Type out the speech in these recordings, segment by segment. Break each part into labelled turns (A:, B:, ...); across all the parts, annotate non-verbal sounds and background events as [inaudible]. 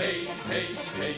A: hey, hey, hey,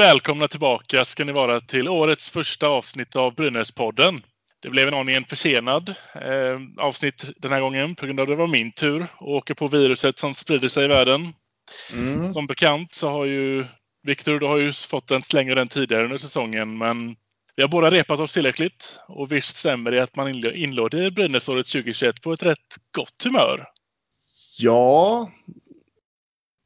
B: Välkomna tillbaka ska ni vara till årets första avsnitt av Brynäspodden. Det blev en aningen försenad eh, avsnitt den här gången på grund av att det var min tur att åka på viruset som sprider sig i världen.
C: Mm.
B: Som bekant så har ju Viktor, du har ju fått en släng av den tidigare under säsongen, men vi har båda repat oss tillräckligt och visst stämmer det att man inl- inlåter Brynäsåret 2021 på ett rätt gott humör.
C: Ja,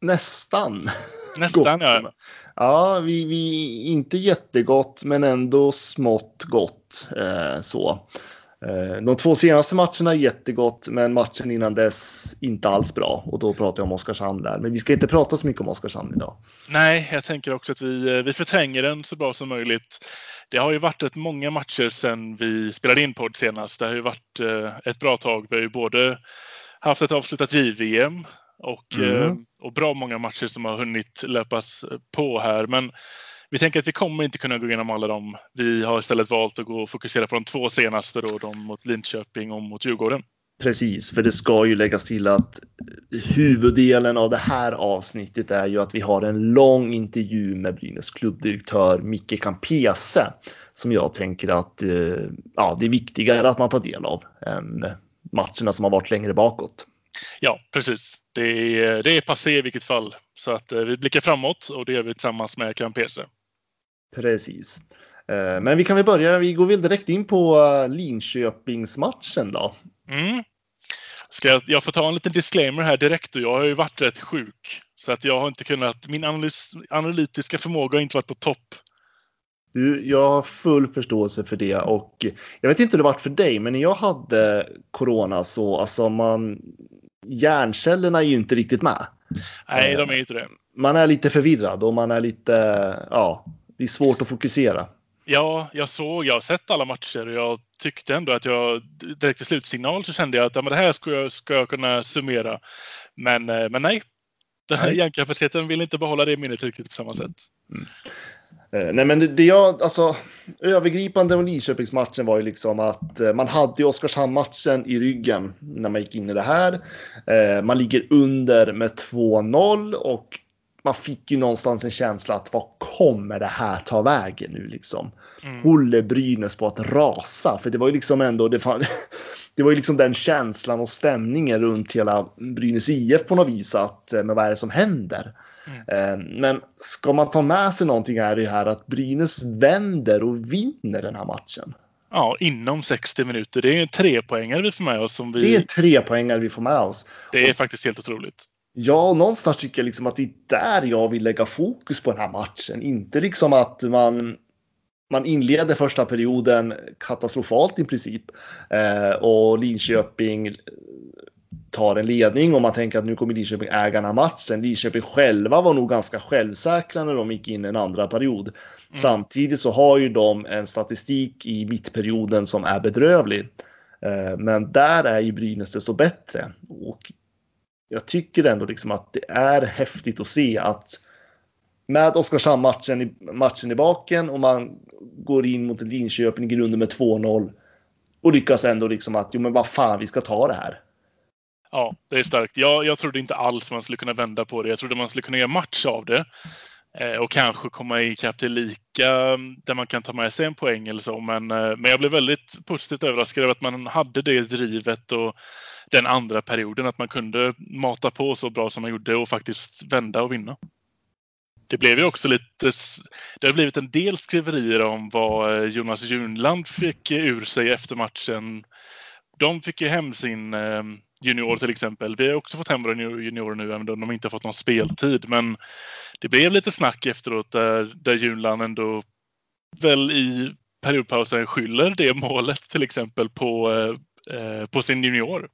C: nästan.
B: Nästan
C: Gott.
B: ja.
C: Ja, vi, vi inte jättegott men ändå smått gott. Eh, så. Eh, de två senaste matcherna jättegott men matchen innan dess inte alls bra och då pratar jag om Oskarshamn där. Men vi ska inte prata så mycket om Oskarshamn idag.
B: Nej, jag tänker också att vi, vi förtränger den så bra som möjligt. Det har ju varit rätt många matcher sedan vi spelade in podd senast. Det har ju varit eh, ett bra tag. Vi har ju både haft ett avslutat JVM och,
C: Mm.
B: eh, och bra många matcher som har hunnit löpas på här. Men vi tänker att vi kommer inte kunna gå igenom alla dem. Vi har istället valt att gå och fokusera på de två senaste då, de mot Linköping och mot Djurgården.
C: Precis, för det ska ju läggas till att huvuddelen av det här avsnittet är ju att vi har en lång intervju med Brynäs klubbdirektör Micke Campese som jag tänker att eh, ja, det är viktigare att man tar del av än matcherna som har varit längre bakåt.
B: Ja, precis. Det är, det är passé i vilket fall. Så att eh, vi blickar framåt och det gör vi tillsammans med Campese.
C: Precis. Eh, Men vi kan väl börja, vi går väl direkt in på eh, Linköpingsmatchen då.
B: Mm. Ska jag, jag får ta en liten disclaimer här direkt. Och jag har ju varit rätt sjuk. Så att jag har inte kunnat, min analys, analytiska förmåga har inte varit på topp.
C: Du, jag har full förståelse för det och jag vet inte hur det varit för dig, men när jag hade corona så alltså man hjärncellerna är ju inte riktigt med.
B: Nej,
C: Eh.
B: de är inte det.
C: Man är lite förvirrad och man är lite, ja, det är svårt att fokusera.
B: Ja, jag såg, jag har sett alla matcher och jag tyckte ändå att jag direkt i slutsignal så kände jag att ja, men det här ska jag, ska jag kunna summera. Men, eh, men nej, den här hjärnkapaciteten vill inte behålla det minnet riktigt på samma sätt.
C: Eh, Nej, men det, det jag, alltså övergripande om Linköpingsmatchen var ju liksom att eh, man hade ju Oskarshamn-matchen i ryggen när man gick in i det här. Eh, Man ligger under med 2-0 och man fick ju någonstans en känsla att vad kommer det här ta vägen nu liksom?
B: Mm.
C: Håller Brynäs på att rasa? För det var ju liksom ändå, det, fan, [laughs] det var ju liksom den känslan och stämningen runt hela Brynäs IF på något vis att, eh, men vad är det som händer? Eh, Men ska man ta med sig någonting här är det här att Brynäs vänder och vinner den här matchen.
B: Ja, inom 60 minuter. Det är en trepoängare vi får med oss. Som vi,
C: Det är tre poängar vi får med oss.
B: det är faktiskt helt otroligt.
C: Ja, och någonstans tycker jag liksom att det är där jag vill lägga fokus på den här matchen. Inte liksom att man, man inleder första perioden katastrofalt i princip. Eh, och Linköping tar en ledning och man tänker att nu kommer Linköping äga den här matchen. Linköping själva var nog ganska självsäkra när de gick in i en andra period. Samtidigt så har ju de en statistik i mittperioden som är bedrövlig. Eh, Men där är ju Brynäs desto bättre. Och jag tycker ändå liksom att det är häftigt att se att med Oskarshamn-matchen i, matchen i baken och man går in mot Linköping i grunden med 2-0 och lyckas ändå liksom att jo men vad fan vi ska ta det här.
B: Ja, det är starkt. Jag, jag trodde inte alls man skulle kunna vända på det. Jag trodde man skulle kunna göra match av det. Eh, och kanske komma ikapp till lika mm, där man kan ta med sig en poäng eller så. Men, eh, men jag blev väldigt positivt överraskad över att man hade det drivet och den andra perioden. Att man kunde mata på så bra som man gjorde och faktiskt vända och vinna. Det blev ju också lite, det har blivit en del skriverier om vad eh, Jonas Junland fick ur sig efter matchen. De fick ju hem sin eh, junior till exempel. Vi har också fått hem våra junior- juniorer nu även om de inte har fått någon speltid. Men det blev lite snack efteråt där, där Junland ändå väl i periodpausen skyller det målet till exempel på, eh, eh, på sin junior.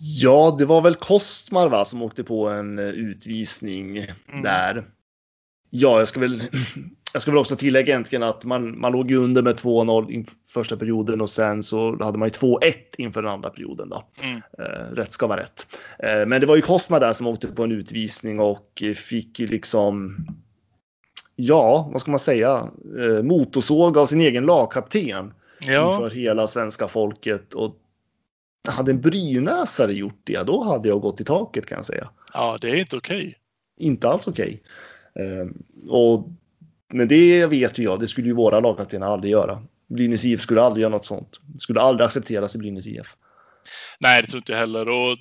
C: Ja, det var väl Kostmar va, som åkte på en utvisning
B: Mm.
C: där. Ja, jag ska väl [clears throat] jag ska väl också tillägga egentligen att man, man låg ju under med 2-0 i första perioden och sen så hade man ju 2-1 inför den andra perioden. Då. Mm. Eh, rätt ska vara rätt. Eh, men det var ju Kosma där som åkte på en utvisning och fick ju liksom ja, vad ska man säga, eh, motorsåg av sin egen lagkapten ja. inför hela svenska folket. Och hade en brynäsare gjort det, då hade jag gått i taket kan jag säga.
B: Ja, det är inte okej. Okay.
C: Inte alls okej. Okay. Eh, och men det vet ju jag, det skulle ju våra lagkaptener aldrig göra. Brynäs IF skulle aldrig göra något sånt. Det skulle aldrig accepteras i Brynäs IF.
B: Nej, det tror inte jag heller. Och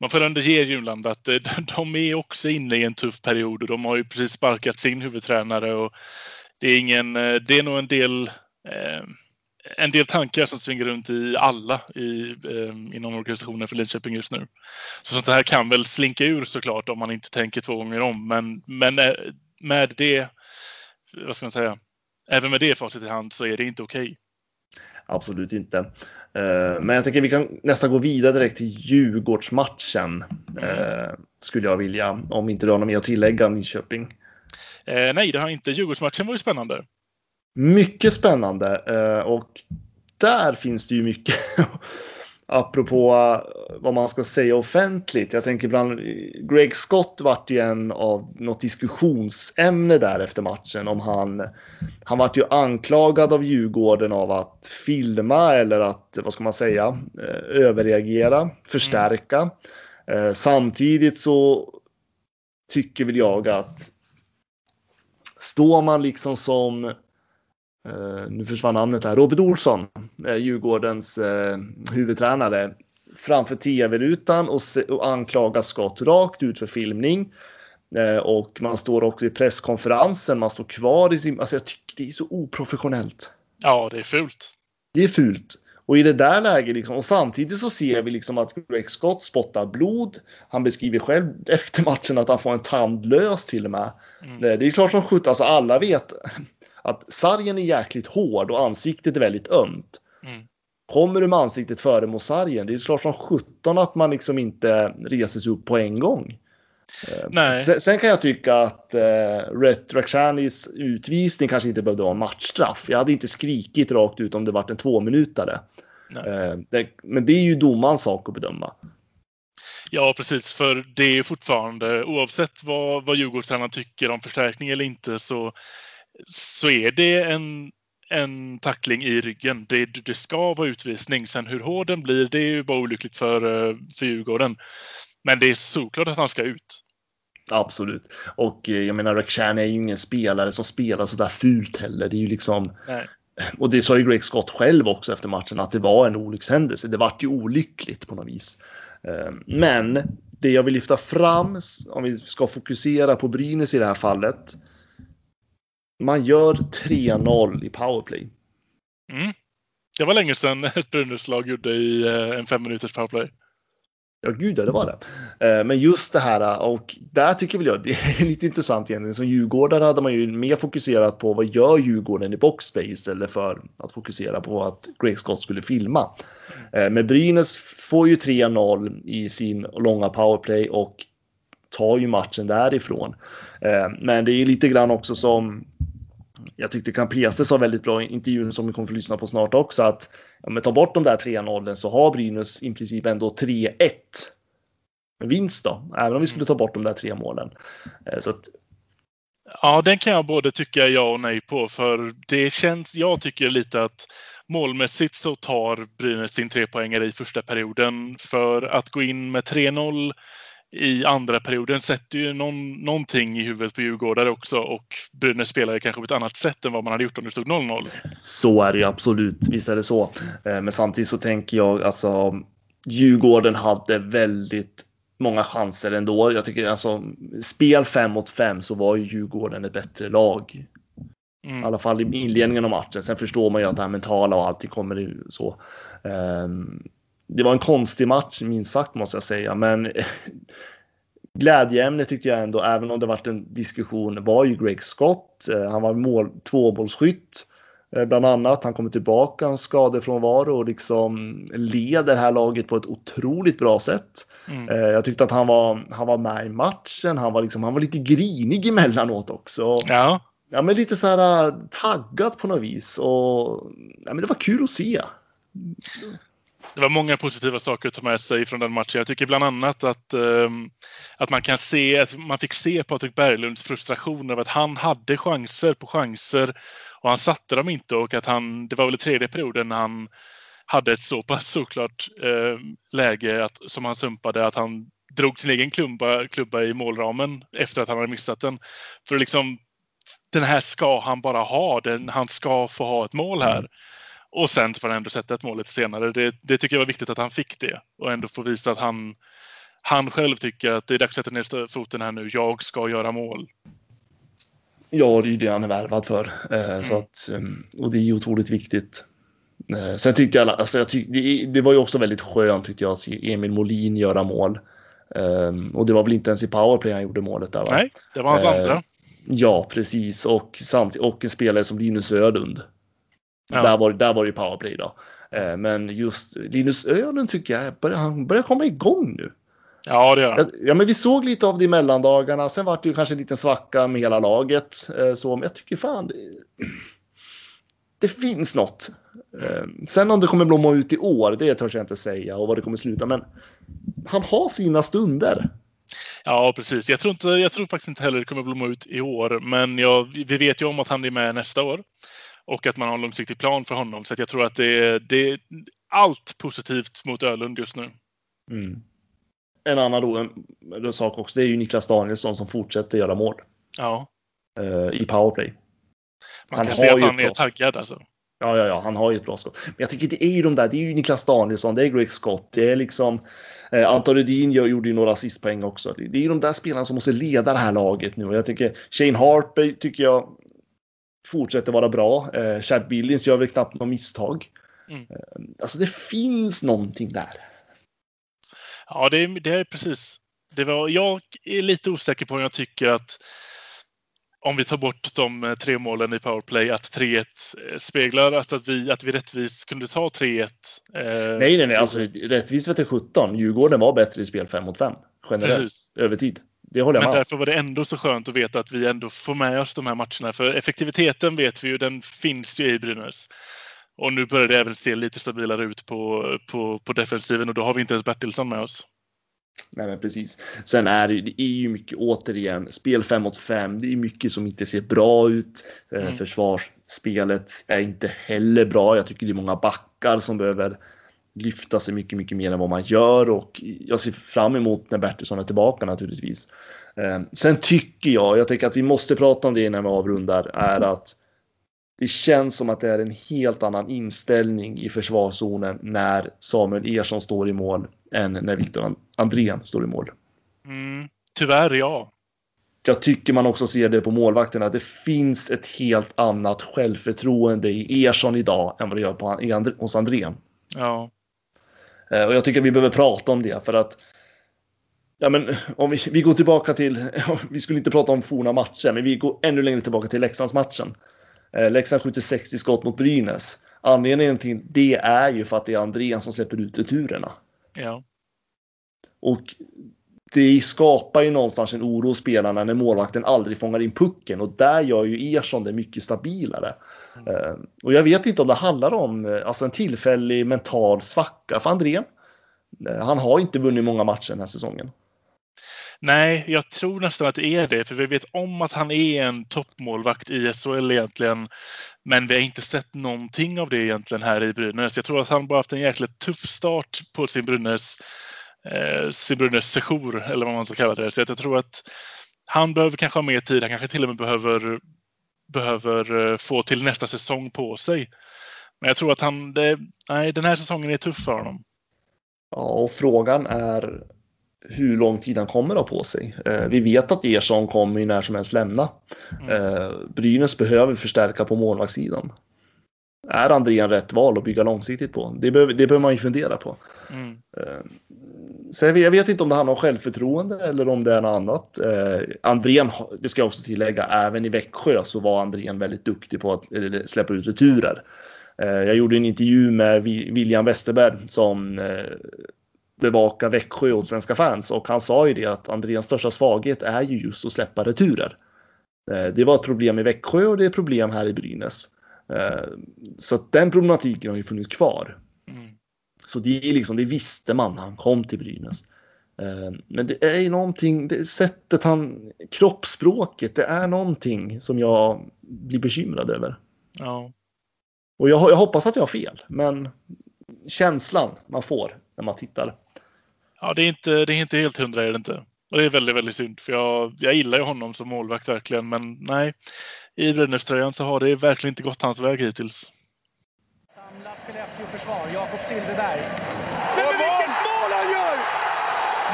B: man får ändå ge Junland att eh, [laughs] de är också inne i en tuff period och de har ju precis sparkat sin huvudtränare och det är ingen, eh, det är nog en del eh, en del tankar som svingar runt i alla i, eh, inom organisationen för Linköping just nu. Så sånt här kan väl slinka ur såklart om man inte tänker två gånger om. Men, men eh, med det vad ska man säga, även med det facit i hand så är det inte okej. Okay.
C: Absolut inte. Eh, men jag tänker vi kan nästan gå vidare direkt till Djurgårdsmatchen. Mm. Skulle jag vilja, om inte du har något mer att tillägga om Nyköping.
B: Eh, nej, det har inte. Djurgårdsmatchen var ju spännande.
C: Mycket spännande eh, och där finns det ju mycket [laughs] apropå eh, vad man ska säga offentligt. Jag tänker bland eh, Greg Scott vart ju en av något diskussionsämne där efter matchen om han. Han vart ju anklagad av Djurgården av att filma eller att vad ska man säga överreagera, förstärka. Mm. Samtidigt så tycker väl jag att står man liksom som nu försvann namnet här. Robert Olsson, uh, Djurgårdens uh, huvudtränare, framför tv-rutan och, och anklagar Scott rakt ut för filmning. Och man står också i presskonferensen, man står kvar i sin... Alltså jag tycker det är så oprofessionellt.
B: Ja, det är fult.
C: Det är fult. Och i det där läget, liksom, och samtidigt så ser vi liksom att Greg Scott spottar blod. Han beskriver själv [laughs] efter matchen att han får en tand lös till och med. Mm. Det, det är klart som sjutton, alltså alla vet att sargen är jäkligt hård och ansiktet är väldigt ömt. Mm. Kommer du med ansiktet före mot sargen, det är klart som sjutton att man liksom inte reser sig upp på en gång. Eh, Nej. Sen, sen kan jag tycka att eh, Rhett Rakshanis utvisning kanske inte behövde vara matchstraff. Jag hade inte skrikit rakt ut om det varit en tvåminutare. Eh, det, men det är ju domarens sak att bedöma.
B: Ja, precis. För det är fortfarande, oavsett vad, vad Djurgårdstränaren tycker om förstärkning eller inte, så så är det en, en tackling i ryggen. Det, det ska vara utvisning. Sen hur hård den blir, det är ju bara olyckligt för, eh, för Djurgården. Men det är såklart att han ska ut.
C: Absolut. Och eh, jag menar, Rakhshani är ju ingen spelare som spelar så där fult heller. Det är ju liksom... Nej. Och det sa ju Greg Scott själv också efter matchen att det var en olyckshändelse. Det vart ju olyckligt på något vis. Eh, men det jag vill lyfta fram, om vi ska fokusera på Brynäs i det här fallet, man gör 3-0 i powerplay.
B: Mm. Det var länge sedan [laughs] ett Brynäs-lag gjorde i eh, en fem minuters powerplay.
C: Ja, gud det var det. Eh, men just det här och där tycker väl jag [laughs] det är lite intressant egentligen. Som djurgårdare hade man ju mer fokuserat på vad gör Djurgården i boxspace istället för att fokusera på att Greg Scott skulle filma. Eh, men Brynäs får ju 3-0 i sin långa powerplay och tar ju matchen därifrån. Men det är lite grann också som jag tyckte Campese sa väldigt bra i intervjun som vi kommer få lyssna på snart också att ja, men ta bort de där 3-0 så har Brynäs i princip ändå 3-1 vinst då, även om vi skulle ta bort de där tre målen. Eh, så att...
B: Ja, den kan jag både tycka ja och nej på för det känns, jag tycker lite att målmässigt så tar Brynäs sin trepoängare i första perioden för att gå in med 3-0 i andra perioden sätter ju någon, någonting i huvudet på djurgårdare också och Brynäs spelar kanske på ett annat sätt än vad man hade gjort om det stod 0-0.
C: Så är det ju absolut, visst är det så. Eh, men samtidigt så tänker jag alltså Djurgården hade väldigt många chanser ändå. Jag tycker alltså spel 5 mot 5 så var ju Djurgården ett bättre lag. Mm. I alla fall i inledningen av matchen. Sen förstår man ju att det här mentala och allting kommer så. Um, det var en konstig match minst sagt måste jag säga, men [laughs] glädjeämne tyckte jag ändå, även om det varit en diskussion, var ju Greg Scott. Eh, han var mål, tvåbollsskytt Eh, bland annat. Han kommer tillbaka en skadefrånvaro och liksom leder det här laget på ett otroligt bra sätt. Mm. Eh, jag tyckte att han var, han var med i matchen. Han var, liksom, han var lite grinig [laughs] emellanåt också.
B: Ja.
C: Ja, men lite så här taggad på något vis och ja, men det var kul att se.
B: Det var många positiva saker att ta med sig från den matchen. Jag tycker bland annat att, um, att man kan se, att man fick se Patrik Berglunds frustration över att han hade chanser på chanser och han satte dem inte och att han, det var väl i tredje perioden när han hade ett så pass såklart eh, läge att, som han sumpade att han drog sin egen klubba, klubba i målramen efter att han hade missat den. För liksom den här ska han bara ha. Den, han ska få ha ett mål här. Mm. Och sen får han ändå sätta ett mål lite senare. Det, det, tycker jag var viktigt att han fick det. Och ändå få visa att han, han själv tycker att det är dags att sätta ner foten här nu. Jag ska göra mål.
C: Ja, det är det han är värvad för. Eh, mm. så att, ehm, och det är otroligt viktigt. Eh, sen tyckte jag, alltså jag tyck, det, det, var ju också väldigt skönt tyckte jag att se Emil Molin göra mål. Um, och det var väl inte ens i powerplay han gjorde målet där va?
B: Nej, det var hans andra.
C: Ja, precis. Och, samt, och en spelare som Linus Ödund. Ja. Där, var, där var det ju powerplay då. Eh, men just Linus Ödund tycker jag börjar, han börjar komma igång nu.
B: Ja, det gör han.
C: Ja, men vi såg lite av det i mellandagarna. Sen var det ju kanske en liten svacka med hela laget. Eh, så, men jag tycker fan det, det finns något. Eh, sen om det kommer blomma ut i år, det törs jag inte säga och vad det kommer sluta. Men han har sina stunder.
B: Ja, precis. Jag tror, inte, jag tror faktiskt inte heller det kommer blomma ut i år, men jag, vi vet ju om att han är med nästa år och att man har en långsiktig plan för honom. Så jag tror att det är, det är allt positivt mot Ölund just nu.
C: Mm. En annan då, en, en sak också, det är ju Niklas Danielsson som fortsätter göra mål.
B: Ja.
C: Uh, I powerplay.
B: Man han kan se att han är taggad alltså.
C: Ja, ja, ja, han har ju ett bra skott. Men jag tycker det är ju de där, det är ju Niklas Danielsson, det är Greg Scott, det är liksom eh, Anton Rudin gjorde ju några assistpoäng också. Det är ju de där spelarna som måste leda det här laget nu och jag tycker Shane Harper tycker jag fortsätter vara bra. Eh, Chad Billings gör väl knappt något misstag. Mm. Eh, alltså det finns någonting där.
B: Ja, det är, det är precis. Det var, jag är lite osäker på om jag tycker att om vi tar bort de eh, tre målen i powerplay, att 3-1 eh, speglar att, att, vi, att vi rättvist kunde ta 3-1. Eh,
C: nej, nej, nej, alltså rättvist till 17. Djurgården var bättre i spel 5 mot 5 generellt Precis. över tid. Det håller jag
B: Men med. därför var det ändå så skönt att veta att vi ändå får med oss de här matcherna. För effektiviteten vet vi ju, den finns ju i Brynäs. Och nu börjar det även se lite stabilare ut på, på, på defensiven och då har vi inte ens Bertilsson med oss.
C: Nej, men precis. Sen är det, det är ju mycket återigen spel 5 mot 5. Det är mycket som inte ser bra ut. Eh, mm. Försvarsspelet är inte heller bra. Jag tycker det är många backar som behöver lyfta sig mycket, mycket mer än vad man gör och jag ser fram emot när Bertilsson är tillbaka naturligtvis. Eh, sen tycker jag, jag tycker att vi måste prata om det innan vi avrundar, är att det känns som att det är en helt annan inställning i försvarszonen när Samuel Ersson står i mål än när Viktor Andrén står i mål.
B: Mm, tyvärr ja.
C: Jag tycker man också ser det på målvakterna. Det finns ett helt annat självförtroende i Ersson idag än vad det gör på, hos Andrén.
B: Ja.
C: Eh, och jag tycker vi behöver prata om det för att Ja, men om vi, vi går tillbaka till, [laughs] vi skulle inte prata om forna matcher, men vi går ännu längre tillbaka till Leksandsmatchen. Eh, Leksand skjuter 60 skott mot Brynäs. Anledningen till det är ju för att det är Andrén som släpper ut returerna.
B: Ja.
C: Och det skapar ju någonstans en oro hos spelarna när målvakten aldrig fångar in pucken och där gör ju Ersson det mycket stabilare. Mm. Uh, och jag vet inte om det handlar om uh, alltså en tillfällig mental svacka för Andrén. Uh, han har inte vunnit många matcher den här säsongen.
B: Nej, jag tror nästan att det är det, för vi vet om att han är en toppmålvakt i SHL egentligen. Men vi har inte sett någonting av det egentligen här i Brynäs. Jag tror att han bara haft en jäkligt tuff start på sin Brynäs, eh, sin Brynäs sejour, eller vad man ska kalla det. Så jag tror att han behöver kanske ha mer tid. Han kanske till och med behöver, behöver eh, få till nästa säsong på sig. Men jag tror att han, det, nej, den här säsongen är tuff för honom.
C: Ja, och frågan är hur lång tid han kommer att ha på sig. Eh, vi vet att Ersson kommer ju när som helst lämna. Mm. Eh, Brynäs behöver förstärka på målvaktssidan. Är Andrén rätt val att bygga långsiktigt på? Det behöver, det behöver man ju fundera på. Mm. Eh, så jag vet, inte om det handlar om självförtroende eller om det är något annat. Eh, Andrén, det ska jag också tillägga, även i Växjö så var Andrén väldigt duktig på att släppa ut returer. Eh, jag gjorde en intervju med William Westerberg som bevakar Växjö åt svenska fans och han sa ju det att Andréns största svaghet är ju just att släppa returer. Det var ett problem i Växjö och det är problem här i Brynäs. Så den problematiken har ju funnits kvar. Mm. Så det, är liksom, det visste man när han kom till Brynäs. Men det är ju någonting, det sättet han, kroppsspråket, det är någonting som jag blir bekymrad över.
B: Ja.
C: Och jag, jag hoppas att jag har fel, men känslan man får när man tittar.
B: Ja, det är inte, det är inte helt hundra är det inte. Och det är väldigt, väldigt synd för jag, jag gillar ju honom som målvakt verkligen. Men nej, i Brynäs-tröjan så har det verkligen inte gått hans väg hittills.
D: Samlat Skellefteå-försvar, Jakob Silfverberg. Men, men vilket mål han gör!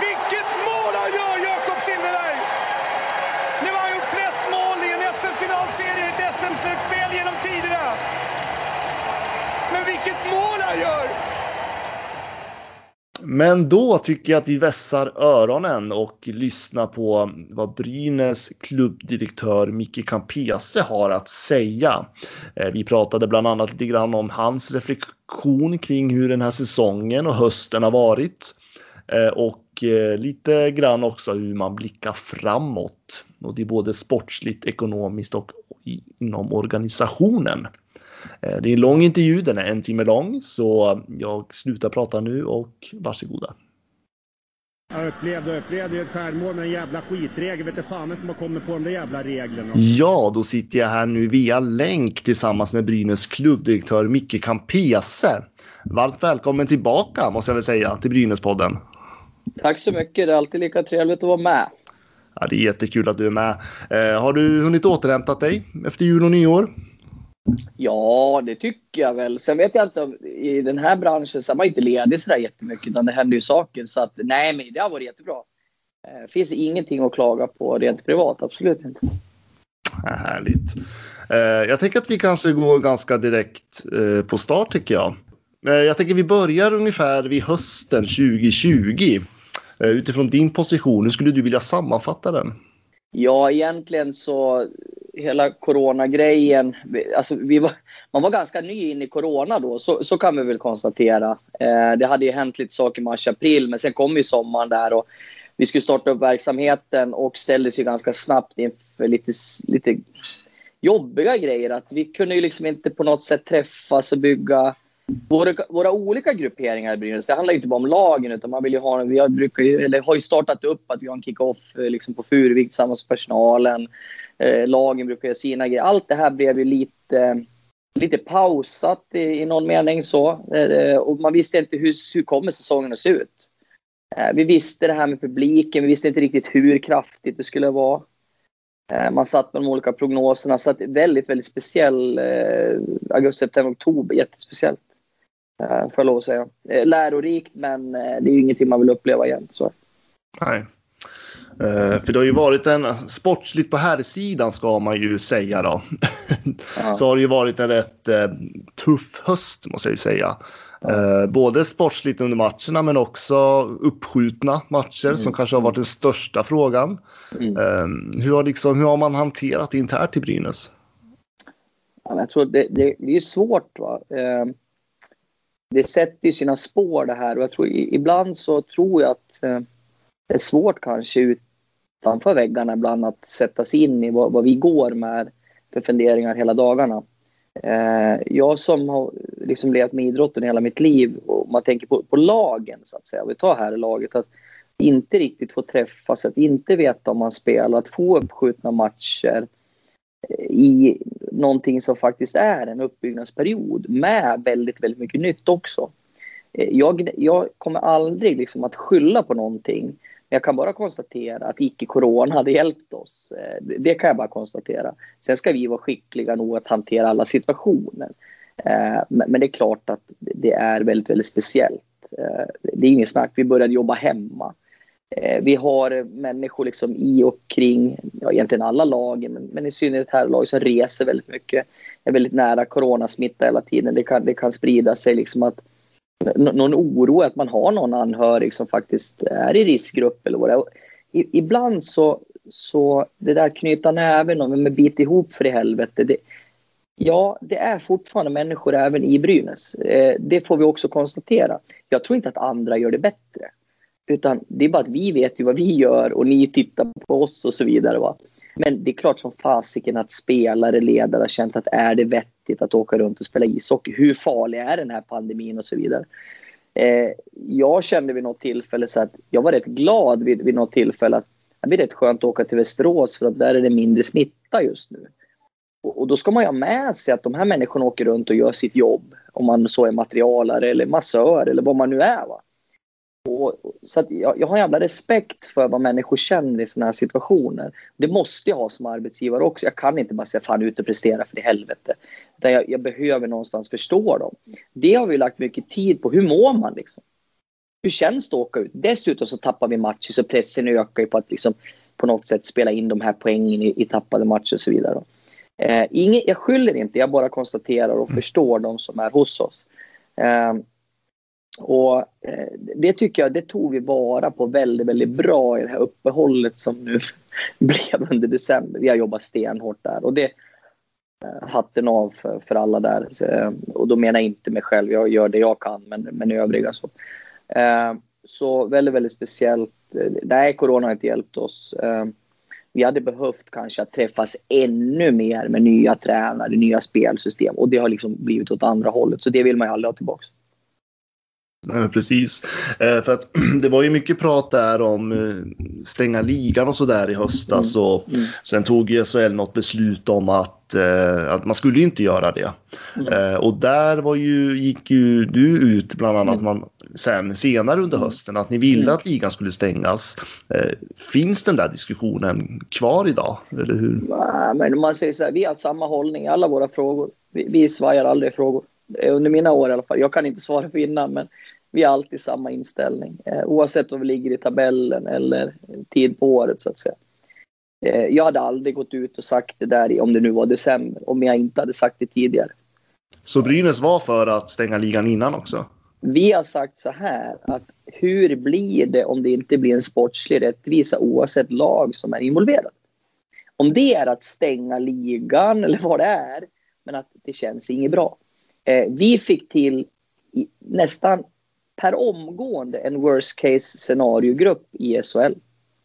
D: Vilket mål han gör, Jakob Silfverberg! Nu har han gjort flest mål i en SM-finalserie, i ett SM-slutspel genom tiderna. Men vilket mål han gör!
C: Men då tycker jag att vi vässar öronen och lyssnar på vad Brynäs klubbdirektör Micke Campese har att säga. Eh, vi pratade bland annat lite grann om hans reflektion kring hur den här säsongen och hösten har varit. Eh, och eh, lite grann också hur man blickar framåt. Och det är både sportsligt, ekonomiskt och inom organisationen. Eh, det är en lång intervju, den är en timme lång, så jag slutar prata nu och varsågoda.
E: Jag upplevde, upplevde ett skärmål med en jävla skitregel. Vet du fan som har kommit på de där jävla reglerna.
C: Ja, då sitter jag här nu via länk tillsammans med Brynäs klubbdirektör Micke Campese. Varmt välkommen tillbaka måste jag väl säga till Brynäspodden.
F: Tack så mycket. Det är alltid lika trevligt att vara med.
C: Ja, det är jättekul att du är med. Eh, har du hunnit återhämta dig efter jul och nyår?
F: Ja, det tycker jag väl. Sen vet jag inte i den här branschen så är man inte ledig så där jättemycket utan det händer ju saker. Så att nej, men det har varit jättebra. Det eh, finns ingenting att klaga på rent privat, absolut inte.
C: Härligt. Eh, jag tänker att vi kanske går ganska direkt eh, på start tycker jag. Jag tänker vi börjar ungefär vid hösten 2020. Utifrån din position, hur skulle du vilja sammanfatta den?
F: Ja, egentligen så hela coronagrejen. Alltså vi var, man var ganska ny in i corona då, så, så kan vi väl konstatera. Eh, det hade ju hänt lite saker i mars-april, men sen kom ju sommaren där och vi skulle starta upp verksamheten och ställdes ju ganska snabbt inför lite, lite jobbiga grejer. Att vi kunde ju liksom inte på något sätt träffas och bygga våra, våra olika grupperingar i Brynäs. Det handlar ju inte bara om lagen, utan man vill ju ha, vi har, brukar ju, eller har ju startat upp att vi har en kick-off eh, liksom på Furuvik tillsammans med personalen. Eh, lagen brukar göra sina grejer. Allt det här blev ju lite, lite pausat i, i någon mening så. Eh, eh, och man visste inte hur, hur kommer säsongen att se ut. Eh, vi visste det här med publiken, vi visste inte riktigt hur kraftigt det skulle vara. Eh, man satt med de olika prognoserna, så att väldigt, väldigt speciell eh, augusti, september, oktober. Jättespeciellt. Eh, får jag lov att säga. Eh, lärorikt, men det är ju ingenting man vill uppleva igen. Så.
C: Nej. För det har ju varit en, sportsligt på här sidan ska man ju säga då. Ja. [laughs] så har det ju varit en rätt tuff höst måste jag ju säga. Uh, både sportsligt under matcherna men också uppskjutna matcher mm. som kanske har varit den största frågan. Mm. hur, har liksom, hur har man hanterat internt i Brynäs?
F: Ja, jag tror det, det, det är svårt. Va? Det sätter sina spår det här. Och jag tror ibland så tror jag att eh, det är svårt kanske utanför väggarna ibland att sätta sig in i vad, vad vi går med för funderingar hela dagarna. Eh, jag som har liksom levt med idrotten hela mitt liv och man tänker på, på lagen så att säga, vi tar här laget, att inte riktigt få träffas, att inte veta om man spelar, att få uppskjutna matcher i någonting som faktiskt är en uppbyggnadsperiod med väldigt, väldigt mycket nytt också. Eh, jag, jag kommer aldrig liksom att skylla på någonting jag kan bara konstatera att icke-corona hade hjälpt oss. Eh, det kan jag bara konstatera. Sen ska vi vara skickliga nog att hantera alla situationer. Eh, men det är klart att det är väldigt, väldigt speciellt. Det är inget snack. Vi började jobba hemma. Eh, vi har människor liksom i och kring, ja, egentligen alla lag, men, men i synnerhet här lag som reser väldigt mycket. Är väldigt nära coronasmitta hela tiden. Det kan, det kan sprida sig liksom att någon oro att man har någon anhörig som faktiskt är i riskgrupp eller vad det är. I, ibland så, så det där knyta näven och bit ihop för i helvete. Det, ja, det är fortfarande människor även i Brynäs. Eh, det får vi också konstatera. Jag tror inte att andra gör det bättre. Utan det är bara att vi vet ju vad vi gör och ni tittar på oss och så vidare. Va? Men det är klart som fasiken att spelare, ledare har känt att är det vettigt att åka runt och spela ishockey? Hur farlig är den här pandemin och så vidare? Eh, jag kände vid något tillfälle så att jag var rätt glad vid, vid något tillfälle att det blir rätt skönt att åka till Västerås för att där är det mindre smitta just nu. Och, och då ska man ju ha med sig att de här människorna åker runt och gör sitt jobb. Om man så är materialare eller massör eller vad man nu är. Va? Och, så jag, jag, har jävla respekt för vad människor känner i sådana här situationer. Det måste jag ha som arbetsgivare också. Jag kan inte bara säga fan ut och prestera för i helvete. Utan jag, jag, behöver någonstans förstå dem. Det har vi lagt mycket tid på. Hur mår man liksom? Hur känns det att åka ut? Dessutom så tappar vi matcher så pressen ökar ju på att liksom på något sätt spela in de här poängen i, i tappade matcher och så vidare. Eh, inget, jag skyller inte, jag bara konstaterar och mm. förstår de som är hos oss. Eh, och eh, det tycker jag, det tog vi vara på väldigt, väldigt bra i det här uppehållet som nu [laughs] blev under december. Vi har jobbat stenhårt där och det eh, hatten av för, för alla där. Så, eh, och då menar jag inte mig själv, jag gör det jag kan, men, men övriga så. Eh, så väldigt, väldigt speciellt. Nej, corona har inte hjälpt oss. Vi hade behövt kanske att träffas ännu mer med nya tränare, nya spelsystem och det har liksom blivit åt andra hållet. Så det vill man ju aldrig ha tillbaka.
C: Precis, eh, för att [clears throat] det var ju mycket prat där om eh, stänga ligan och så där i höstas mm. och mm. sen tog SHL något beslut om att, eh, att man skulle inte göra det. Mm. Och där var ju, gick ju du ut bland annat mm. man, sen senare under mm. hösten att ni ville mm. att ligan skulle stängas. Finns den där diskussionen kvar idag? Eller hur?
F: Nej, men man säger så här, vi har samma hållning i alla våra frågor. Vi, vi svajar aldrig i frågor under mina år i alla fall. Jag kan inte svara för innan, men vi har alltid samma inställning. Eh, oavsett om vi ligger i tabellen eller tid på året så att säga. Eh, jag hade aldrig gått ut och sagt det där om det nu var december, om jag inte hade sagt det tidigare.
C: Så Brynäs var för att stänga ligan innan också?
F: Vi har sagt så här att hur blir det om det inte blir en sportslig rättvisa oavsett lag som är involverad? Om det är att stänga ligan eller vad det är, men att det känns inget bra. Eh, vi fick till nästan per omgående en worst case scenariogrupp i SHL.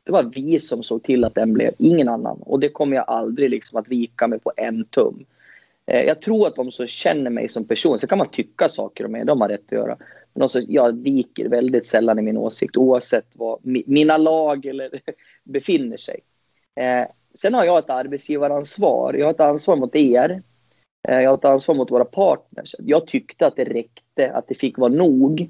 F: Det var vi som såg till att den blev, ingen annan. Och det kommer jag aldrig liksom att vika mig på en tum. Eh, jag tror att de som känner mig som person, så kan man tycka saker om mig, de har rätt att göra. Men också, jag viker väldigt sällan i min åsikt oavsett var mina lag eller [laughs] befinner sig. Eh, sen har jag ett arbetsgivaransvar. Jag har ett ansvar mot er. Eh, jag har ett ansvar mot våra partners. Jag tyckte att det räckte, att det fick vara nog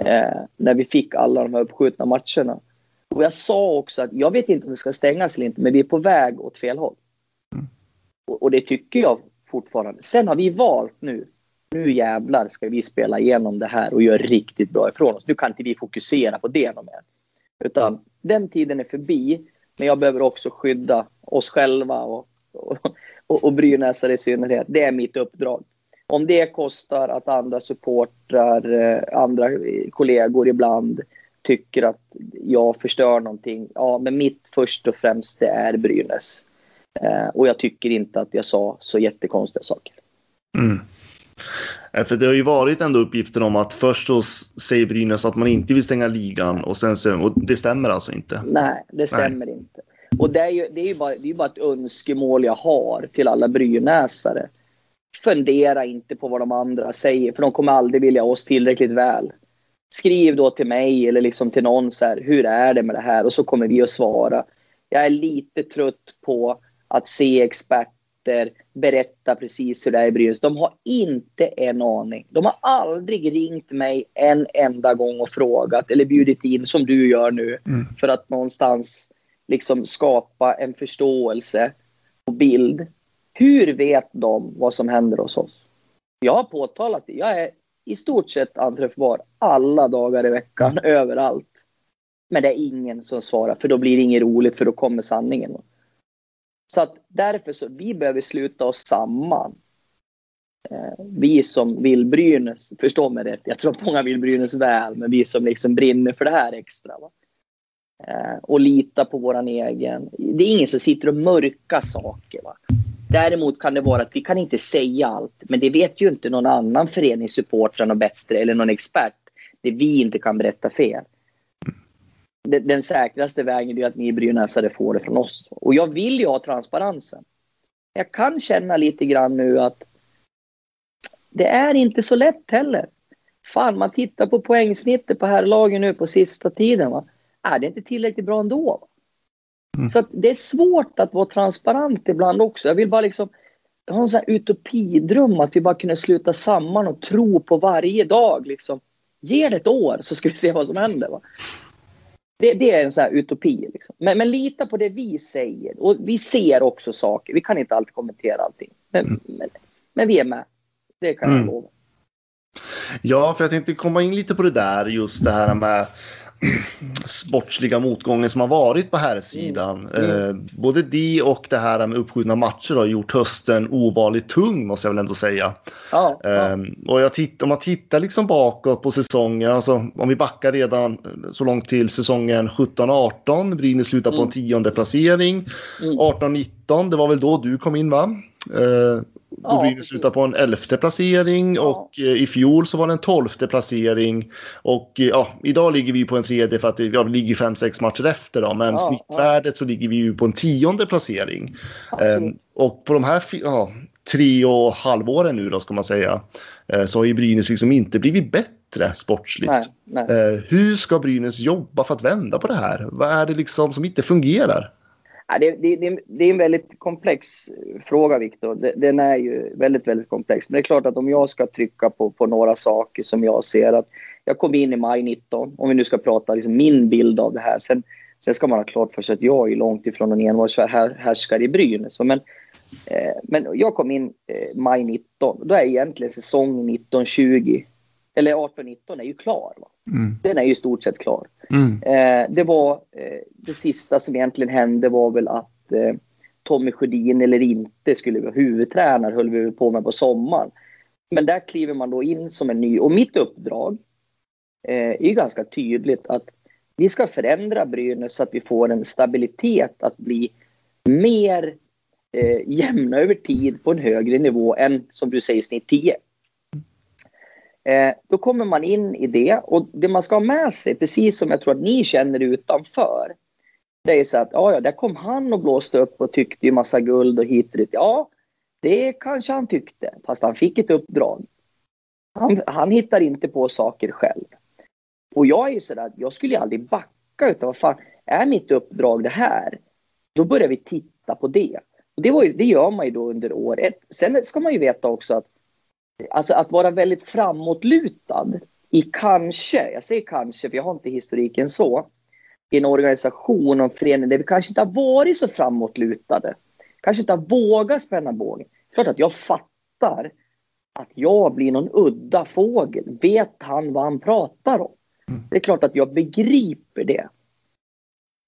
F: eh, när vi fick alla de här uppskjutna matcherna. Och jag sa också att jag vet inte om det ska stängas eller inte, men vi är på väg åt fel håll. Mm. Och, och, det tycker jag fortfarande. Sen har vi valt nu, nu jävlar ska vi spela igenom det här och göra riktigt bra ifrån oss. Nu kan inte vi fokusera på det mer. Utan den tiden är förbi, men jag behöver också skydda oss själva och, och, och, och Brynäsare i synnerhet. Det är mitt uppdrag. Om det kostar att andra supportrar, eh, andra kollegor ibland tycker att jag förstör någonting. Ja, men mitt först och främst det är Brynäs. Eh, och jag tycker inte att jag sa så jättekonstiga saker.
C: Mm. Eh, för det har ju varit ändå uppgifter om att först så säger Brynäs att man inte vill stänga ligan och sen så, och det stämmer alltså inte.
F: Nej, det stämmer Nej. inte. Och det är ju, det är ju bara, det är bara ett önskemål jag har till alla brynäsare fundera inte på vad de andra säger, för de kommer aldrig vilja oss tillräckligt väl. Skriv då till mig eller liksom till någon så här, hur är det med det här? Och så kommer vi att svara. Jag är lite trött på att se experter berätta precis hur det är i Brynäs. De har inte en aning. De har aldrig ringt mig en enda gång och frågat eller bjudit in som du gör nu mm. för att någonstans liksom skapa en förståelse och bild. Hur vet de vad som händer hos oss? Jag har påtalat det. Jag är i stort sett anträffbar alla dagar i veckan, mm. överallt. Men det är ingen som svarar, för då blir det inget roligt, för då kommer sanningen. Så att därför så, vi behöver sluta oss samman. eh, vi som vill Brynäs, förstå mig rätt, jag tror att många vill Brynäs väl, men vi som liksom brinner för det här extra. Va? Eh, och lita på våran egen. Det är ingen som sitter och mörkar saker. Va? Däremot kan det vara att vi kan inte säga allt, men det vet ju inte någon annan föreningssupportrar något bättre eller någon expert. Det vi inte kan berätta fel. Den, den säkraste vägen är att ni brynäsare får det från oss. Och jag vill ju ha transparensen. Jag kan känna lite grann nu att det är inte så lätt heller. Fan, man tittar på poängsnittet på herrlagen nu på sista tiden. Va? Är det inte tillräckligt bra ändå? Mm. Så det är svårt att vara transparent ibland också. Jag vill bara liksom har en sån här utopidröm att vi bara kunde sluta samman och tro på varje dag. Liksom. Ge det ett år så ska vi se vad som händer. Va? Det, det är en sån här utopi. Liksom. Men, men, lita på det vi säger. Och vi ser också saker. Vi kan inte alltid kommentera allting. Men, mm. men, men vi är med. Det kan jag mm. lova.
C: Ja, för jag tänkte komma in lite på det där, just det här med sportsliga motgången som har varit på här sidan. Mm. Mm. Eh, både det och det här med uppskjutna matcher har gjort hösten ovanligt tung måste jag väl ändå säga.
F: Ja,
C: eh, Och jag titt, om man tittar liksom bakåt på säsongen, alltså om vi backar redan så långt till säsongen 17-18, Brynäs slutar på en mm. tionde placering. 18-19, mm. det var väl då du kom in va? Eh, då Brynäs slutade på en elfte placering ja. och eh, i fjol så var det en tolfte placering. Och eh, ja, idag ligger vi på en tredje för att ja, vi ligger fem, sex matcher efter då. Men ja, snittvärdet så ligger vi ju på en tionde placering. Ehm, och på de här ja, tre och halvåren nu då ska man säga eh, så har ju Brynäs liksom inte blivit bättre sportsligt. Nej, nej. Hur ska Brynäs jobba för att vända på det här? Vad är det liksom som inte fungerar?
F: Det, det, det, är en väldigt komplex eh, fråga, Viktor. Den är ju väldigt, väldigt komplex. Men det är klart att om jag ska trycka på, på några saker som jag ser att jag kom in i maj 19, om vi nu ska prata liksom min bild av det här. Sen, sen ska man ha klart för sig att jag är långt ifrån en envåldshärskare i Brynäs. Men, eh, men jag kom in eh, maj 19, då är egentligen säsong 19-20, eller 18-19 är ju klar. Va? Mm. Den är ju i stort sett klar. Mm. Eh, det var eh, det sista som egentligen hände var väl att eh, Tommy Sjödin eller inte skulle vara huvudtränare höll vi på med på sommaren. Men där kliver man då in som en ny och mitt uppdrag eh, är ju ganska tydligt att vi ska förändra Brynäs så att vi får en stabilitet att bli mer eh, jämna över tid på en högre nivå än som du säger snitt 10. Eh, då kommer man in i det och det man ska ha med sig, precis som jag tror att ni känner utanför, det är så att ja, ja, där kom han och blåste upp och tyckte ju massa guld och hit och dit. Ja, det kanske han tyckte, fast han fick ett uppdrag. Han, han hittar inte på saker själv. Och jag är ju sådär, jag skulle ju aldrig backa utan vad fan, är mitt uppdrag det här? Då börjar vi titta på det. Och det, var ju, det gör man ju då under år ett. Sen ska man ju veta också att Alltså att vara väldigt framåtlutad i kanske, jag säger kanske för jag har inte historiken så, i en organisation och en förening där vi kanske inte har varit så framåtlutade. Kanske inte har vågat spänna bågen. Klart att jag fattar att jag blir någon udda fågel. Vet han vad han pratar om? Mm. Det är klart att jag begriper det.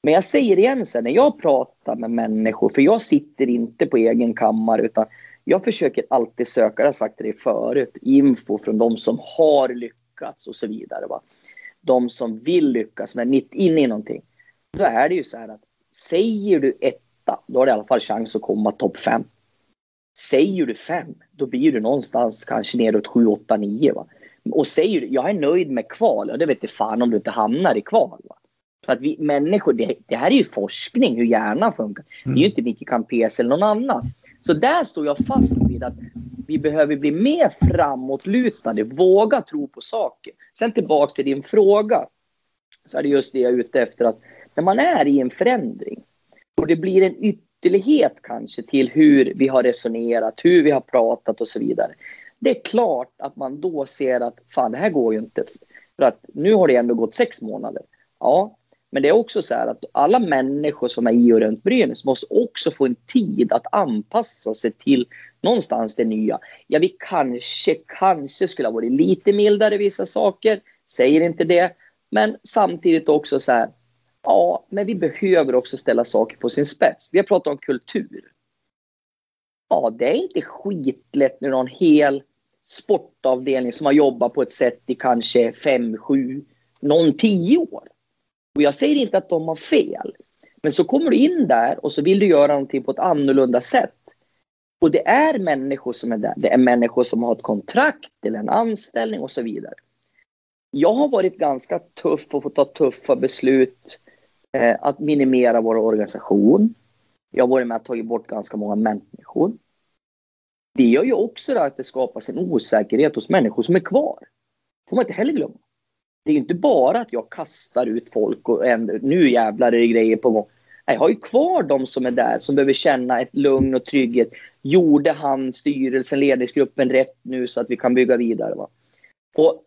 F: Men jag säger igen sen, när jag pratar med människor, för jag sitter inte på egen kammare utan jag försöker alltid söka, jag har sagt det förut, info från de som har lyckats och så vidare. Va? De som vill lyckas, men mitt inne i någonting. Då är det ju så här att säger du etta, då har du i alla fall chans att komma topp fem. Säger du fem, då blir du någonstans kanske neråt sju, åtta, nio. Va? Och säger du, jag är nöjd med kval, och det vet du fan om du inte hamnar i kval. Va? För att vi människor, det, det här är ju forskning hur hjärnan funkar. Det är ju inte Micke Campes eller någon annan. Så där står jag fast vid att vi behöver bli mer framåtlutade, våga tro på saker. Sen tillbaks till din fråga, så är det just det jag är ute efter att när man är i en förändring och det blir en ytterlighet kanske till hur vi har resonerat, hur vi har pratat och så vidare. Det är klart att man då ser att fan, det här går ju inte. För att nu har det ändå gått sex månader. Ja, men det är också så här att alla människor som är i och runt Brynäs måste också få en tid att anpassa sig till någonstans det nya. Ja, vi kanske, kanske skulle ha varit lite mildare i vissa saker, säger inte det. Men samtidigt också så här, ja, men vi behöver också ställa saker på sin spets. Vi har pratat om kultur. Ja, det är inte skitlätt när du har en hel sportavdelning som har jobbat på ett sätt i kanske fem, sju, någon tio år. Och jag säger inte att de har fel. Men så kommer du in där och så vill du göra någonting på ett annorlunda sätt. Och det är människor som är där. Det är människor som har ett kontrakt eller en anställning och så vidare. Jag har varit ganska tuff och fått ta tuffa beslut eh, att minimera vår organisation. Jag har varit med och tagit bort ganska många människor. Det gör ju också att det skapas en osäkerhet hos människor som är kvar. får man inte heller glömma. Det är inte bara att jag kastar ut folk och ändrar, nu jävlar är det grejer på gång. Jag har ju kvar de som är där som behöver känna ett lugn och trygghet. Gjorde han, styrelsen, ledningsgruppen rätt nu så att vi kan bygga vidare? Va? Och,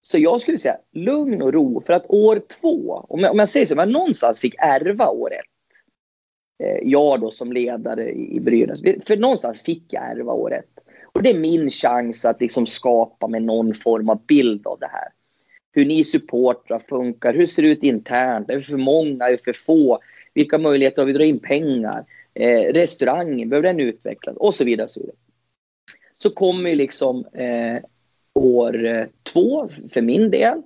F: så jag skulle säga lugn och ro. För att år två, om jag, om jag säger så, men någonstans fick ärva år ett. Eh, jag då som ledare i Brynäs. För någonstans fick jag ärva år ett. Och det är min chans att liksom skapa med någon form av bild av det här hur ni supportrar funkar, hur det ser ut internt, är vi för många, är vi för få, vilka möjligheter har vi att dra in pengar, eh, restaurangen, behöver den utvecklas och så vidare. Så, vidare. så kommer ju liksom eh, år eh, två för min del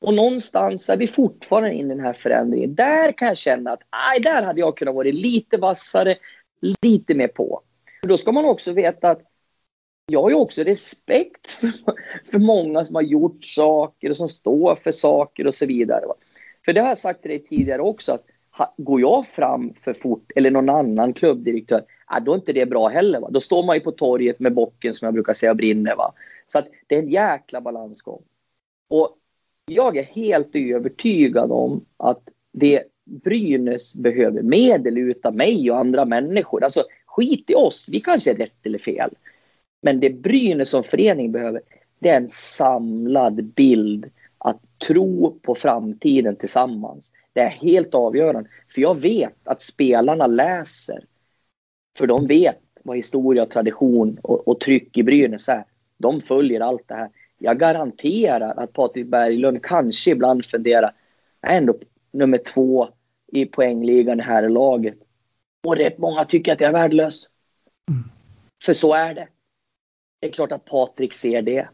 F: och någonstans är vi fortfarande inne i den här förändringen. Där kan jag känna att aj, där hade jag kunnat vara lite vassare, lite mer på. Då ska man också veta att jag har ju också respekt för, för många som har gjort saker och som står för saker och så vidare. Va? För det har jag sagt till dig tidigare också att ha, går jag fram för fort eller någon annan klubbdirektör, ja, då är inte det bra heller. Va? Då står man ju på torget med bocken som jag brukar säga brinner. Va? Så att det är en jäkla balansgång. Och jag är helt övertygad om att det Brynäs behöver medel utav mig och andra människor. Alltså skit i oss, vi kanske är rätt eller fel. Men det Brynäs som förening behöver, det är en samlad bild att tro på framtiden tillsammans. Det är helt avgörande. För jag vet att spelarna läser. För de vet vad historia, tradition och, och tryck i Brynäs är. De följer allt det här. Jag garanterar att Patrik Berglund kanske ibland funderar, är ändå nummer två i poängligan i här laget. Och rätt många tycker att jag är värdelös. Mm. För så är det. Det är klart att Patrik ser det.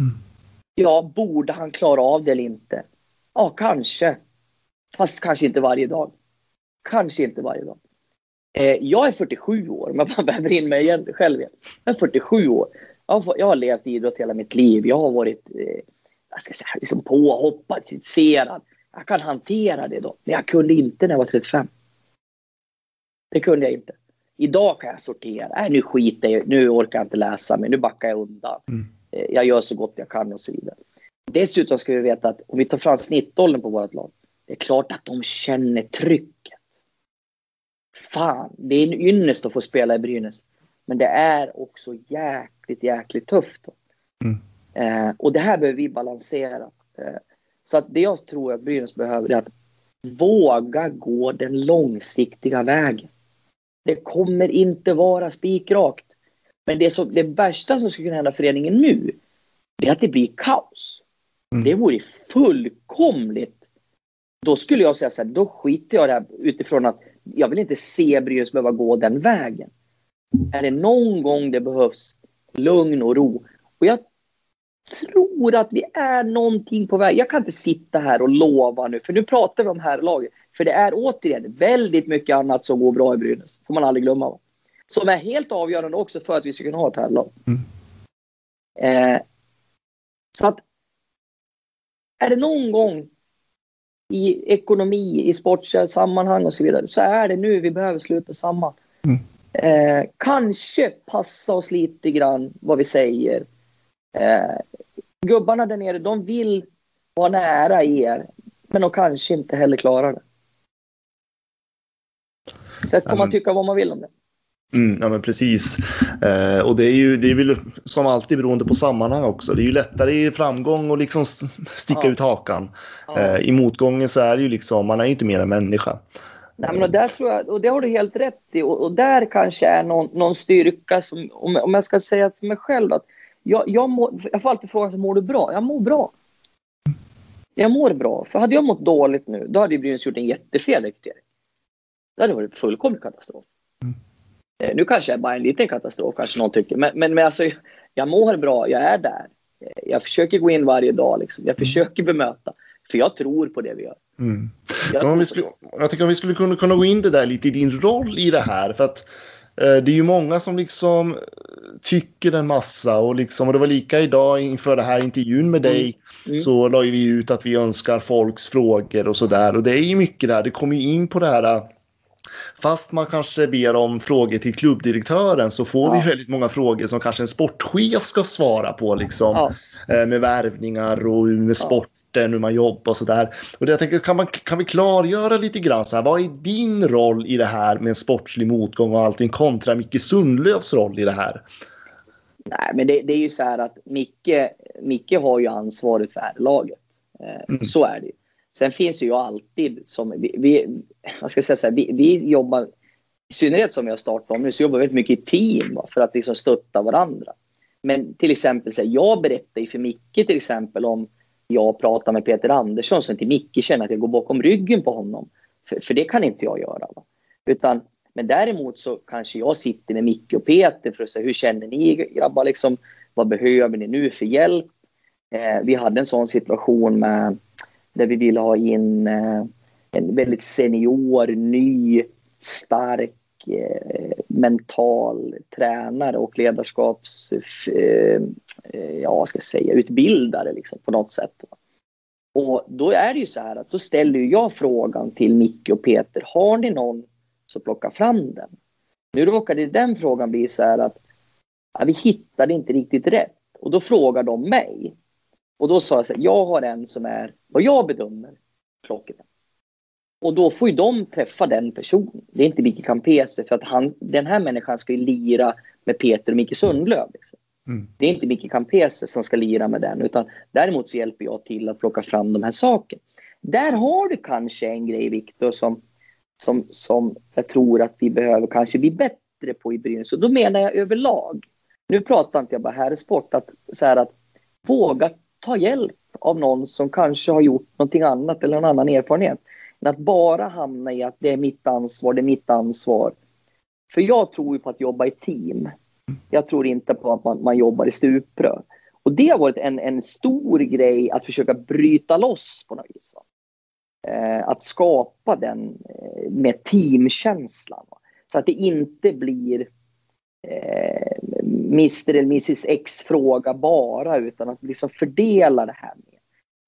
F: Mm. Ja, borde han klara av det eller inte? Ja, kanske. Fast kanske inte varje dag. Kanske inte varje dag. Eh, jag är 47 år, jag bara väver in mig igen, själv igen. Jag är 47 år. Jag har, jag har levt idrott hela mitt liv. Jag har varit eh, jag ska säga, liksom påhoppad, kritiserad. Jag kan hantera det då. Men jag kunde inte när jag var 35. Det kunde jag inte. Idag kan jag sortera. Äh, nu skiter jag Nu orkar jag inte läsa mig. Nu backar jag undan. Mm. Eh, jag gör så gott jag kan och så vidare. Dessutom ska vi veta att om vi tar fram snittåldern på vårt lag. Det är klart att de känner trycket. Fan, det är en ynnest att få spela i Brynäs. Men det är också jäkligt, jäkligt tufft. Mm. Eh, och det här behöver vi balansera. Eh, så att det jag tror att Brynäs behöver är att våga gå den långsiktiga vägen. Det kommer inte vara spikrakt. Men det, som, det värsta som skulle kunna hända föreningen nu, det är att det blir kaos. Mm. Det vore fullkomligt... Då skulle jag säga så här, då skiter jag det här utifrån att jag vill inte se Brynäs behöva gå den vägen. Är det någon gång det behövs lugn och ro? Och jag tror att vi är någonting på väg. Jag kan inte sitta här och lova nu, för nu pratar vi om här laget. För det är återigen väldigt mycket annat som går bra i Brynäs. får man aldrig glömma. Som är helt avgörande också för att vi ska kunna ha ett herrlag. Mm. Eh, så att är det någon gång i ekonomi, i sportsliga sammanhang och så vidare, så är det nu vi behöver sluta samman. Mm. Eh, kanske passa oss lite grann vad vi säger. Eh, gubbarna där nere, de vill vara nära er, men de kanske inte heller klarar det. Sen får man tycka vad man vill om det.
C: Mm, ja men precis. Eh, och det är ju det är väl som alltid beroende på sammanhang också. Det är ju lättare i framgång att liksom sticka ja. ut hakan. Ja. Eh, I motgången så är det ju liksom, man är ju inte mer än människa.
F: Nej, men och, där tror jag, och det har du helt rätt i. Och, och där kanske är någon, någon styrka som, om, om jag ska säga till mig själv att jag, jag, må, jag får alltid frågan, mår du bra? Jag mår bra. Jag mår bra. För hade jag mått dåligt nu, då hade Brynäs gjort en jättefel rekrytering. Det hade varit fullkomlig katastrof. Mm. Eh, nu kanske är bara en liten katastrof, kanske någon tycker. Men, men, men alltså, jag mår bra, jag är där. Eh, jag försöker gå in varje dag, liksom. jag försöker bemöta. För jag tror på det vi gör.
C: Mm.
F: Jag,
C: Ja, om vi skulle, jag tycker om vi skulle kunna, kunna gå in det där lite i din roll i det här. För att eh, det är ju många som liksom eh, tycker en massa och liksom, och det var lika idag inför den här intervjun med dig.
F: Mm.
C: Så la vi ut att vi önskar folks frågor och sådär. Och det är ju mycket där, det kommer ju in på det här. Fast man kanske ber om frågor till klubbdirektören så får
F: Ja.
C: vi väldigt många frågor som kanske en sportchef ska svara på. Liksom,
F: ja.
C: eh, med värvningar och med sporten, hur man jobbar och sådär. Och det jag tänker, kan, man, kan vi klargöra lite grann så här, vad är din roll i det här med en sportslig motgång och allting kontra Micke Sundlövs roll i det här?
F: Nej, men det, det är ju så här att Micke, Micke har ju ansvaret för herrlaget. Eh,
C: Mm.
F: Så är det ju. Sen finns ju jag alltid som... Vi, vi, vad ska säga så här, vi, vi jobbar... I synnerhet som vi har startat om nu så jobbar vi väldigt mycket i team va, för att liksom stötta varandra. Men till exempel, så här, jag berättar ju för Micke till exempel om jag pratar med Peter Andersson så inte Micke känner att jag går bakom ryggen på honom. För, för det kan inte jag göra. Va? Utan, men däremot så kanske jag sitter med Micke och Peter för att säga hur känner ni grabbar? Liksom, vad behöver ni nu för hjälp? Eh, vi hade en sån situation med, där vi ville ha in eh, en väldigt senior, ny, stark, eh, mental tränare och ledarskaps... Eh, eh, ja, vad ska jag säga, utbildare liksom, på något sätt. Och då är det ju så här att då ställer jag frågan till Micke och Peter. Har ni någon som plockar fram den. Nu råkade den frågan bli så här att ja, vi hittade inte riktigt rätt. Och då frågar de mig. Och då sa jag så här, jag har en som är vad jag bedömer klockren. Och då får ju de träffa den personen. Det är inte Micke Campese för att han, den här människan ska ju lira med Peter och Micke Sundlöv. Liksom.
C: Mm.
F: Det är inte Micke Campese som ska lira med den utan däremot så hjälper jag till att plocka fram de här sakerna. Där har du kanske en grej Viktor som, som, som jag tror att vi behöver kanske bli bättre på i Brynäs. Och då menar jag överlag. Nu pratar inte jag bara här i sport. Att, så här att våga ta hjälp av någon som kanske har gjort någonting annat eller en annan erfarenhet. Men att bara hamna i att det är mitt ansvar, det är mitt ansvar. För jag tror ju på att jobba i team. Jag tror inte på att man, man jobbar i stuprör. Och det har varit en, en stor grej att försöka bryta loss på något vis. Va? Eh, att skapa den eh, med teamkänslan. Va? Så att det inte blir eh, Mr eller Mrs X fråga bara utan att liksom fördela det här. Med.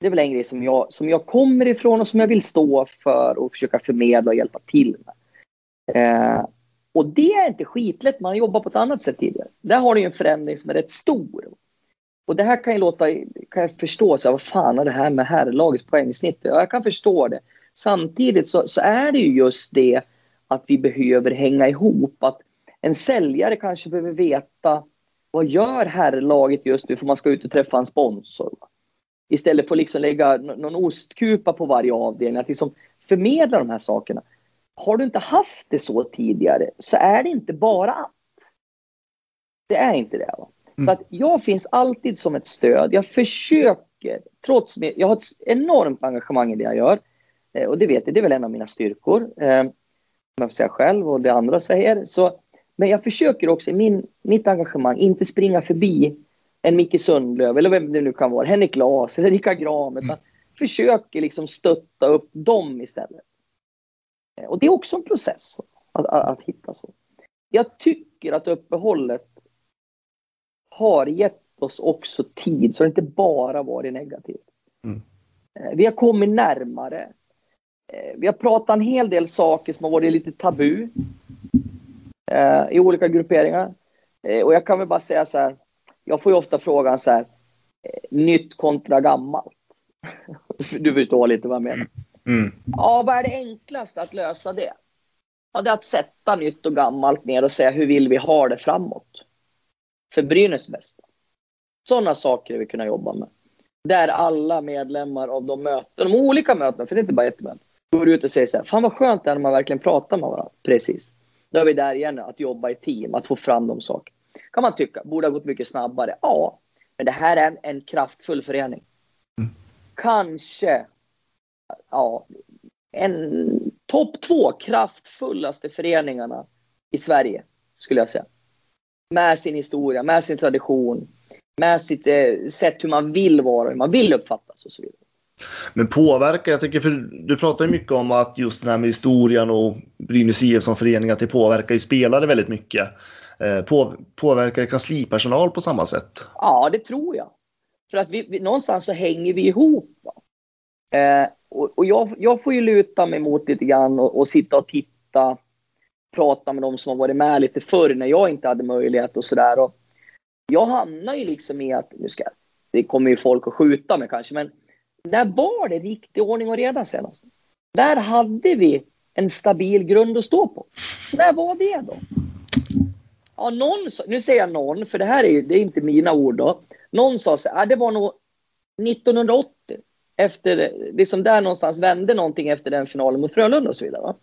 F: Det är väl en grej som jag, som jag kommer ifrån och som jag vill stå för och försöka förmedla och hjälpa till med. Eh, och det är inte skitlätt, man jobbar på ett annat sätt tidigare. Där har du en förändring som är rätt stor. Och det här kan ju låta, kan jag förstå, så här, vad fan är det här med herrlagets poängsnitt? Ja, jag kan förstå det. Samtidigt så, så är det ju just det att vi behöver hänga ihop. Att en säljare kanske behöver veta vad gör herrlaget just nu för man ska ut och träffa en sponsor. Va? Istället för att liksom lägga någon ostkupa på varje avdelning. Att liksom förmedla de här sakerna. Har du inte haft det så tidigare så är det inte bara att. Det är inte det. Va? Mm. Så att jag finns alltid som ett stöd. Jag försöker, trots mig, jag har ett enormt engagemang i det jag gör. Eh, och det vet jag, det är väl en av mina styrkor. Eh, om jag får säga själv och det andra säger. Så, men jag försöker också i min, mitt engagemang inte springa förbi en Micke Sundlöv eller vem det nu kan vara, Henrik Glas eller Rickard Graham. Utan mm. försöker liksom stötta upp dem istället. Och det är också en process att, att, att, hitta så. Jag tycker att uppehållet har gett oss också tid så det inte bara varit negativt. Mm. Vi har kommit närmare. Vi har pratat en hel del saker som har varit lite tabu eh, i olika grupperingar. Eh, och jag kan väl bara säga så här. Jag får ju ofta frågan så här. Eh, nytt kontra gammalt. [laughs] du förstår lite vad jag menar. Mm. Ja, vad är det enklaste att lösa det? Ja, det är att sätta nytt och gammalt ner och säga hur vill vi ha det framåt? För Brynäs bästa. Sådana saker vi kunna jobba med. Där alla medlemmar av de möten, de olika mötena, för det är inte bara ett möte, går ut och säger så här, fan vad skönt det är när man verkligen pratar med varandra. Precis. Då är vi där igen, att jobba i team, att få fram de sakerna. Kan man tycka, borde ha gått mycket snabbare. Ja, men det här är en, en kraftfull förening. Mm. Kanske ja, en topp två kraftfullaste föreningarna i Sverige. skulle jag säga. Med sin historia, med sin tradition, med sitt eh, sätt hur man vill vara, hur man vill uppfattas och så vidare.
C: Men påverkar, jag tycker för du pratar ju mycket om att just det här med historien och Brynäs IF som förening, att det påverkar ju spelare väldigt mycket. Eh, på, påverkar det kanslipersonal på samma sätt?
F: Ja, det tror jag. För att vi, vi någonstans så hänger vi ihop. Eh, och, och jag, jag, får ju luta mig mot lite grann och, och, sitta och titta, prata med de som har varit med lite förr när jag inte hade möjlighet och sådär. Jag hamnar ju liksom i att, nu ska det kommer ju folk att skjuta mig kanske, men när var det riktig ordning och reda senast? Där hade vi en stabil grund att stå på. När var det då? Ja, någon, nu säger jag någon, för det här är, det är inte mina ord då. Någon sa så här, ah, det var nog 1980. Efter, liksom där någonstans vände någonting efter den finalen mot Frölunda och så vidare. Va?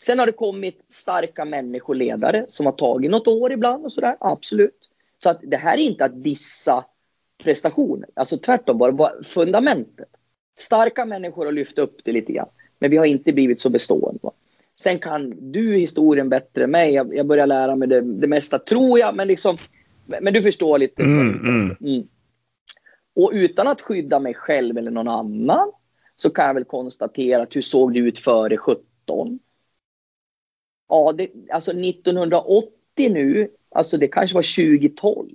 F: Sen har det kommit starka människoledare som har tagit något år ibland och sådär, absolut. Så att det här är inte att dissa prestationer, alltså tvärtom bara fundamentet. Starka människor har lyft upp det lite grann, men vi har inte blivit så bestående. Va? Sen kan du historien bättre än mig. Jag, jag börjar lära mig det, det mesta, tror jag. Men, liksom, men du förstår lite.
C: Mm, mm.
F: Mm. Och utan att skydda mig själv eller någon annan så kan jag väl konstatera att hur såg det ut före 17? Ja, det, alltså 1980 nu, alltså det kanske var 2012.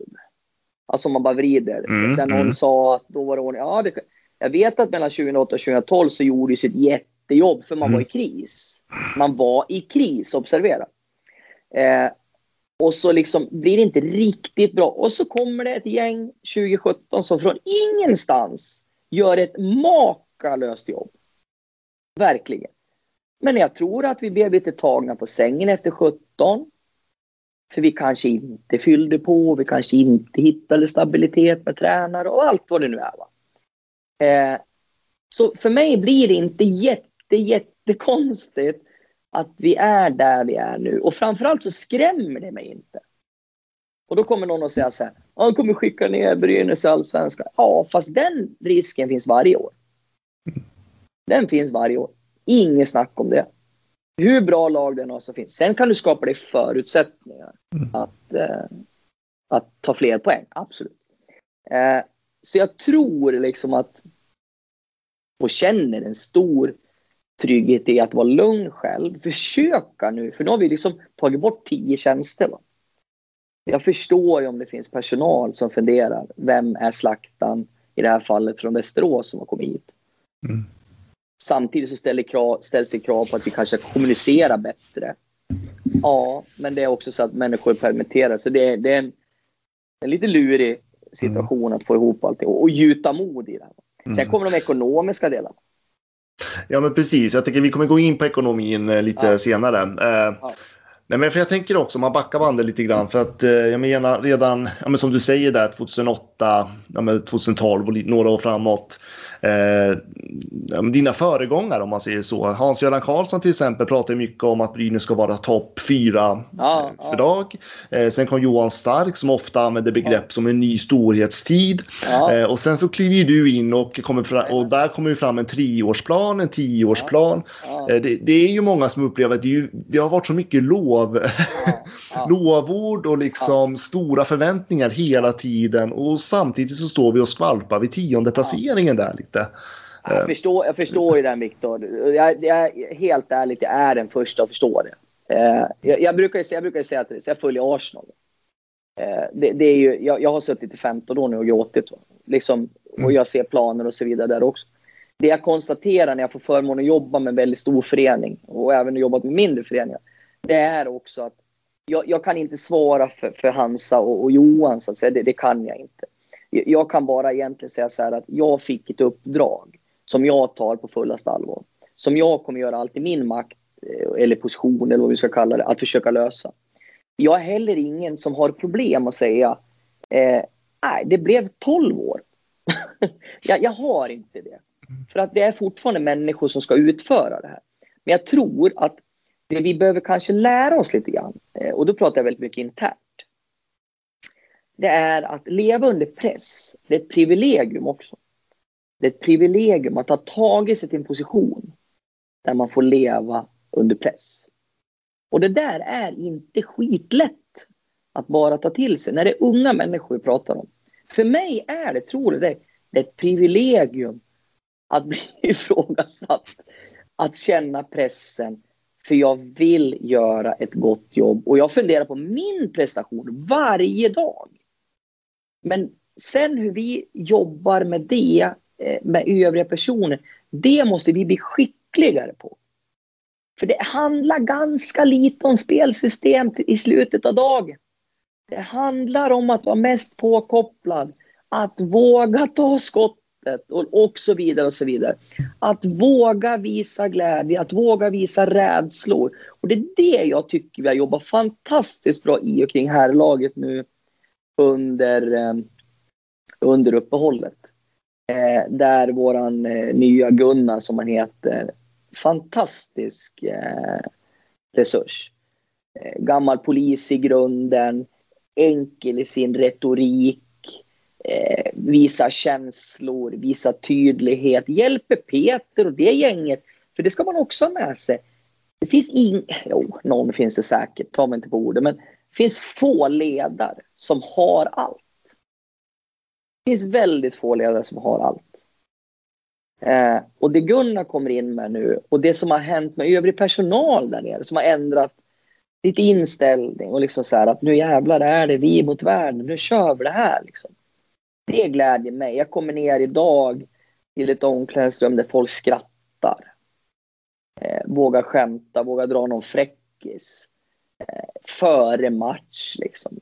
F: Alltså om man bara vrider.
C: Mm,
F: där någon
C: mm.
F: sa att då var det ordning. Ja, det, jag vet att mellan 2008 och 2012 så gjordes ett jätte jättejobb för man
C: Mm.
F: var i kris. Man var i kris, observera. Eh, och så liksom blir det inte riktigt bra. Och så kommer det ett gäng 2017 som från ingenstans gör ett makalöst jobb. Verkligen. Men jag tror att vi blev lite tagna på sängen efter 17. För vi kanske inte fyllde på, vi kanske inte hittade stabilitet med tränare och allt vad det nu är. Va? Eh, så för mig blir det inte jätte, jättekonstigt att vi är där vi är nu. Och framförallt så skrämmer det mig inte. Och då kommer någon att säga så här, han kommer skicka ner Brynäs i Allsvenskan. Ja, fast den risken finns varje år. Den finns varje år. Inget snack om det. Hur bra lag det än har så finns. Sen kan du skapa dig förutsättningar att, eh, att ta fler poäng. Absolut. Eh, så jag tror liksom att och känner en stor trygghet i att vara lugn själv. Försöka nu, för nu har vi liksom tagit bort tio tjänster. Va? Jag förstår ju om det finns personal som funderar. Vem är slaktan i det här fallet från Västerås som har kommit hit?
C: Mm.
F: Samtidigt så ställer krav, ställs det krav på att vi kanske kommunicerar bättre. Ja, men det är också så att människor är permitterade. Så det är, det är en, en lite lurig situation att få ihop allting och, och gjuta mod i det. Här. Sen kommer de ekonomiska delarna.
C: Ja, men precis. Jag tänker vi kommer gå in på ekonomin eh, lite
F: Ja.
C: senare. Eh,
F: Ja.
C: Nej, men för jag tänker också, om man backar bandet lite grann, för att eh, jag menar redan, ja, men som du säger där, 2008, ja, men 2012 och några år framåt. Eh, ja, dina föregångare om man säger så. Hans-Göran Karlsson till exempel pratar mycket om att Brynäs ska vara topp fyra
F: Ja,
C: eh, för
F: ja.
C: dag. Eh, sen kom Johan Stark som ofta använder begrepp som en ny storhetstid.
F: Ja.
C: Eh, och sen så kliver du in och, kommer fram, och där kommer ju fram en treårsplan, en tioårsplan.
F: Ja.
C: Eh, Det, det är ju många som upplever att det, ju, det har varit så mycket lov,
F: Ja. [laughs]
C: lovord och liksom stora förväntningar hela tiden. Och samtidigt så står vi och skvalpar vid tionde placeringen där lite.
F: Jag förstår, jag förstår ju den Viktor. Jag, jag, helt ärligt, jag är den första att förstå det. Eh, jag, jag, brukar jag brukar säga så jag följer Arsenal. Eh, det, det är ju, jag, jag har suttit i 15 år nu och gråtit. Liksom, och jag ser planer och så vidare där också. Det jag konstaterar när jag får förmånen att jobba med en väldigt stor förening och även jobbat med mindre föreningar. Det är också att jag, jag kan inte svara för, för Hansa och, och Johan, så att säga. Det, det kan jag inte. Jag, kan bara egentligen säga så här att jag fick ett uppdrag som jag tar på fullaste allvar. Som jag kommer göra allt i min makt, eh, eller position eller vad vi ska kalla det, att försöka lösa. Jag är heller ingen som har problem att säga eh, nej, det blev 12 år. [laughs] jag, jag har inte det. För att det är fortfarande människor som ska utföra det här. Men jag tror att det vi behöver kanske lära oss lite grann, eh, och då pratar jag väldigt mycket internt. Det är att leva under press. Det är ett privilegium också. Det är ett privilegium att ha tagit sig till en position där man får leva under press. Och det där är inte skitlätt att bara ta till sig när det är unga människor vi pratar om. För mig är det, tror du det, det är ett privilegium att [laughs] bli ifrågasatt, att känna pressen. För jag vill göra ett gott jobb och jag funderar på min prestation varje dag. Men sen hur vi jobbar med det, eh, med övriga personer, det måste vi bli skickligare på. För det handlar ganska lite om spelsystem i slutet av dagen. Det handlar om att vara mest påkopplad, att våga ta skottet och, och så vidare och så vidare. Att våga visa glädje, att våga visa rädslor. Och det är det jag tycker vi har jobbat fantastiskt bra i och kring herrlaget nu under, eh, under uppehållet. Eh, där våran eh, nya Gunnar, som han heter, fantastisk eh, resurs. Eh, gammal polis i grunden, enkel i sin retorik, eh, visar känslor, visar tydlighet, hjälper Peter och det gänget. För det ska man också ha med sig. Det finns ingen, jo, någon finns det säkert, ta mig inte på ordet, men det finns få ledare som har allt. Det finns väldigt få ledare som har allt. Eh, och det Gunnar kommer in med nu och det som har hänt med övrig personal där nere som har ändrat lite inställning och liksom så här att nu jävlar är det vi mot världen, nu kör vi det här. Liksom. Det glädjer mig. Jag kommer ner idag till ett omklädningsrum där folk skrattar. Eh, vågar skämta, vågar dra någon fräckis. Före match liksom.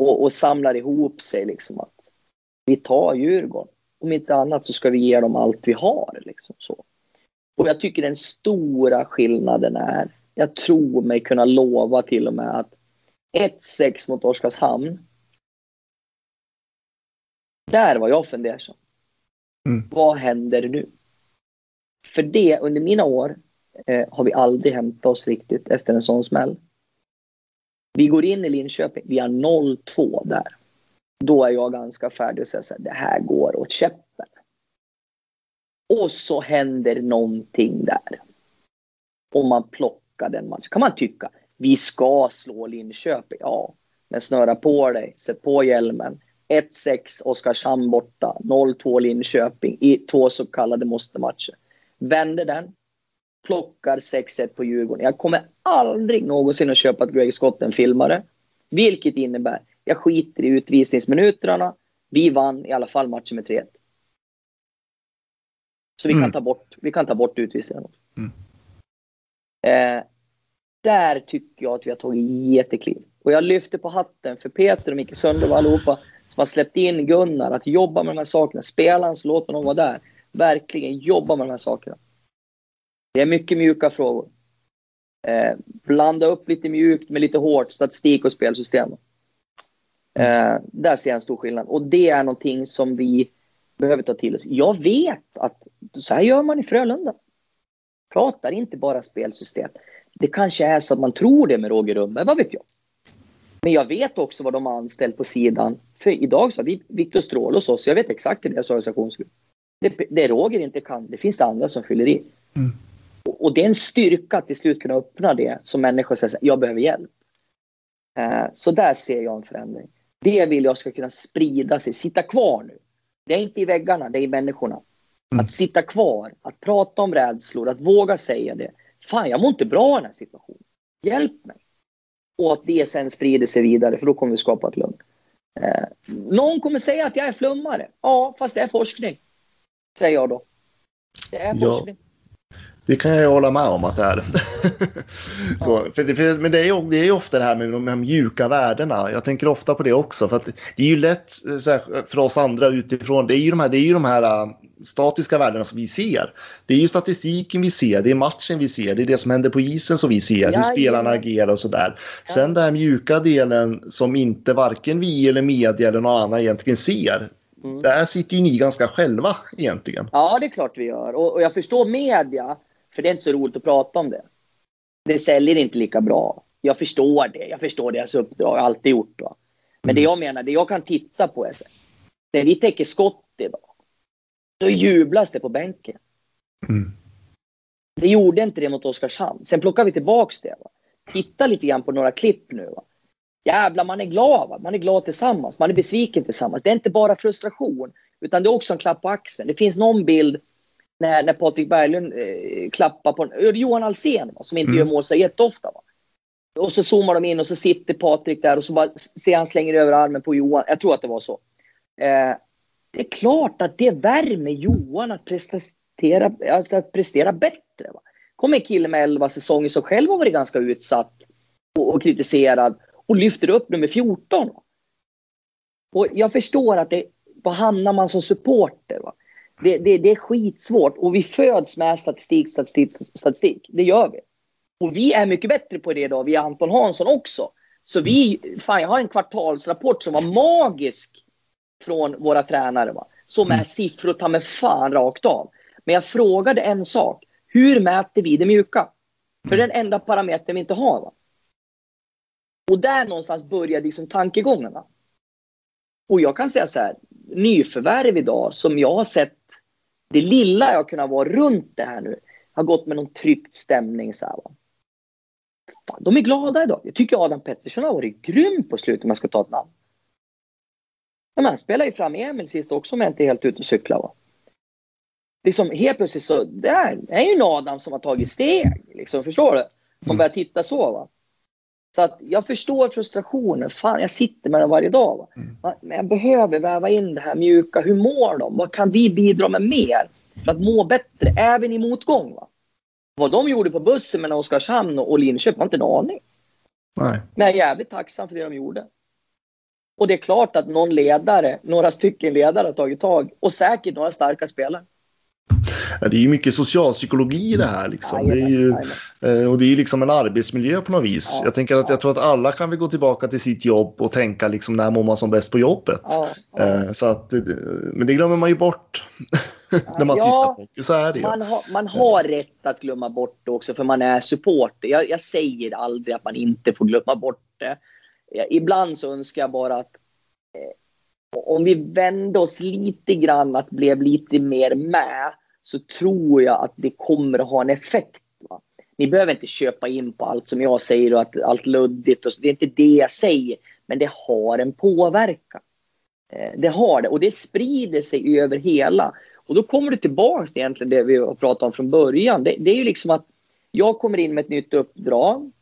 F: Och, och samlar ihop sig liksom att vi tar Djurgården. Om inte annat så ska vi ge dem allt vi har. Liksom så. Och jag tycker den stora skillnaden är jag tror mig kunna lova till och med att 1-6 mot Oskarshamn. Där var jag fundersam. Mm. Vad händer nu? För det, under mina år, eh, har vi aldrig hämtat oss riktigt efter en sån smäll. Vi går in i Linköping, vi har 0-2 där. Då är jag ganska färdig och säger så här, det här går åt käppen. Och så händer någonting där. Och man plockar den matchen. kan man tycka. Vi ska slå Linköping. Ja, men snöra på dig. Sätt på hjälmen. 1-6 Oskarshamn borta. 0-2 Linköping i två så kallade måste-matcher. Vänder den. Plockar 6-1 på Djurgården. Jag kommer aldrig någonsin att köpa att Greg Scott en filmare. Vilket innebär, jag skiter i utvisningsminuterna. Vi vann i alla fall matchen med 3-1. Så vi, mm. kan ta bort, vi kan ta bort utvisningarna. Mm. Eh, där tycker jag att vi har tagit jättekliv. Och jag lyfter på hatten för Peter och Micke Sundlöv och allihopa som har släppt in Gunnar att jobba med de här sakerna. Spela hans låt honom vara där. Verkligen jobba med de här sakerna. Det är mycket mjuka frågor. Eh, blanda upp lite mjukt med lite hårt statistik och spelsystem. Eh, där ser jag en stor skillnad. Och det är någonting som vi behöver ta till oss. Jag vet att så här gör man i Frölunda pratar inte bara spelsystem. Det kanske är så att man tror det med Roger Rönnberg, vad vet jag? Men jag vet också vad de har anställt på sidan. För idag så har vi Viktor Stråhl hos oss. Jag vet exakt hur deras organisationsgrupp. Det, det Roger inte kan, det finns andra som fyller i. Mm. Och, det är en styrka att till slut kunna öppna det som människor säger jag behöver hjälp. Uh, så där ser jag en förändring. Det vill jag ska kunna sprida sig, sitta kvar nu. Det är inte i väggarna, det är i människorna. Mm. Att sitta kvar, att prata om rädslor, att våga säga det. Fan, jag mår inte bra i den här situationen. Hjälp mig. Och att det sen sprider sig vidare, för då kommer vi skapa ett lugn. Eh, någon kommer säga att jag är flummare. Ja, fast det är forskning. Säger jag då. Det är forskning. Ja.
C: Det kan jag hålla med om att det är. [laughs] så, för, för, men det är, ju, det är ju ofta det här med de här mjuka värdena. Jag tänker ofta på det också. För det är ju lätt här, för oss andra utifrån. Det är ju de här, det är ju de här äh, statiska värdena som vi ser. Det är ju statistiken vi ser, det är matchen vi ser, det är det som händer på isen som vi ser, hur spelarna agerar och sådär. Ja. Sen den här mjuka delen som inte varken vi eller media eller någon annan egentligen ser. Mm. Där sitter ju ni ganska själva egentligen.
F: Ja, det är klart vi gör. Och, och jag förstår media för det är inte så roligt att prata om det. Det säljer inte lika bra. Jag förstår det. Jag förstår deras uppdrag. Jag har alltid gjort. det. Men det jag menar, det jag kan titta på är så när vi täcker skott idag, då jublas det på bänken. Mm. Det gjorde inte det mot Oskarshamn. Sen plockar vi tillbaks det. Va? titta lite grann på några klipp nu. Va? Jävlar, man är glad. Va? Man är glad tillsammans. Man är besviken tillsammans. Det är inte bara frustration, utan det är också en klapp på axeln. Det finns någon bild när, när Patrik Berglund eh, klappar på Johan Alsen som inte mm. gör mål så jätteofta. Va? Och så zoomar de in och så sitter Patrik där och så bara ser han slänger över armen på Johan. Jag tror att det var så. Eh, det är klart att det värmer Johan att prestera, alltså att prestera bättre. Va? Kommer en kille med 11 säsonger som själv har varit ganska utsatt och, och kritiserad och lyfter upp nummer 14. Va? Och jag förstår att det, vad hamnar man som supporter? Va? Det, det, det är skitsvårt och vi föds med statistik, statistik, statistik. Det gör vi. Och vi är mycket bättre på det idag, vi är Anton Hansson också. Så vi, fan jag har en kvartalsrapport som var magisk från våra tränare. Va? Som är mm. siffror ta med fan rakt av. Men jag frågade en sak. Hur mäter vi det mjuka? För det är den enda parametern vi inte har. Va? Och där någonstans började liksom tankegångarna. Och jag kan säga så här, nyförvärv idag som jag har sett, det lilla jag kunnat vara runt det här nu, har gått med någon tryckt stämning. Så här? Fan, de är glada idag. Jag tycker Adam Pettersson har varit grym på slutet om jag ska ta ett namn. Men han spelar ju fram Emil sist också om jag inte är helt ute och cyklar. Va? Liksom helt plötsligt så, det är, ju en Adam som har tagit steg. Liksom, förstår du? Man börjar titta så. Va? Så att jag förstår frustrationen. Fan, jag sitter med den varje dag. Va? Mm. Men jag behöver väva in det här mjuka. Hur mår de? Vad kan vi bidra med mer för att må bättre även i motgång? Va? Vad de gjorde på bussen mellan Oskarshamn och Linköping har inte en aning. Nej. Men jag är jävligt tacksam för det de gjorde. Och det är klart att någon ledare, några stycken ledare har tagit tag och säkert några starka spelare.
C: Ja, det är ju mycket socialpsykologi i det här. Liksom. det är ju, eh, och det är ju liksom en arbetsmiljö på något vis. Ja, jag tänker att jag tror att alla kan vi gå tillbaka till sitt jobb och tänka liksom när mår man som bäst på jobbet. Ja, eh, så att, men det glömmer man ju bort. [laughs] när man tittar på. Så är det ju.
F: Man, har, man har rätt att glömma bort det också för man är supporter. Jag, jag säger aldrig att man inte får glömma bort det. Ibland så önskar jag bara att eh, om vi vände oss lite grann, att blev lite mer med, så tror jag att det kommer att ha en effekt. Va? Ni behöver inte köpa in på allt som jag säger och att allt luddigt. Och så. Det är inte det jag säger, men det har en påverkan. Eh, det har det och det sprider sig över hela. Och då kommer du tillbaka till egentligen det vi har pratat om från början. Det, det är ju liksom att jag kommer in med ett nytt uppdrag.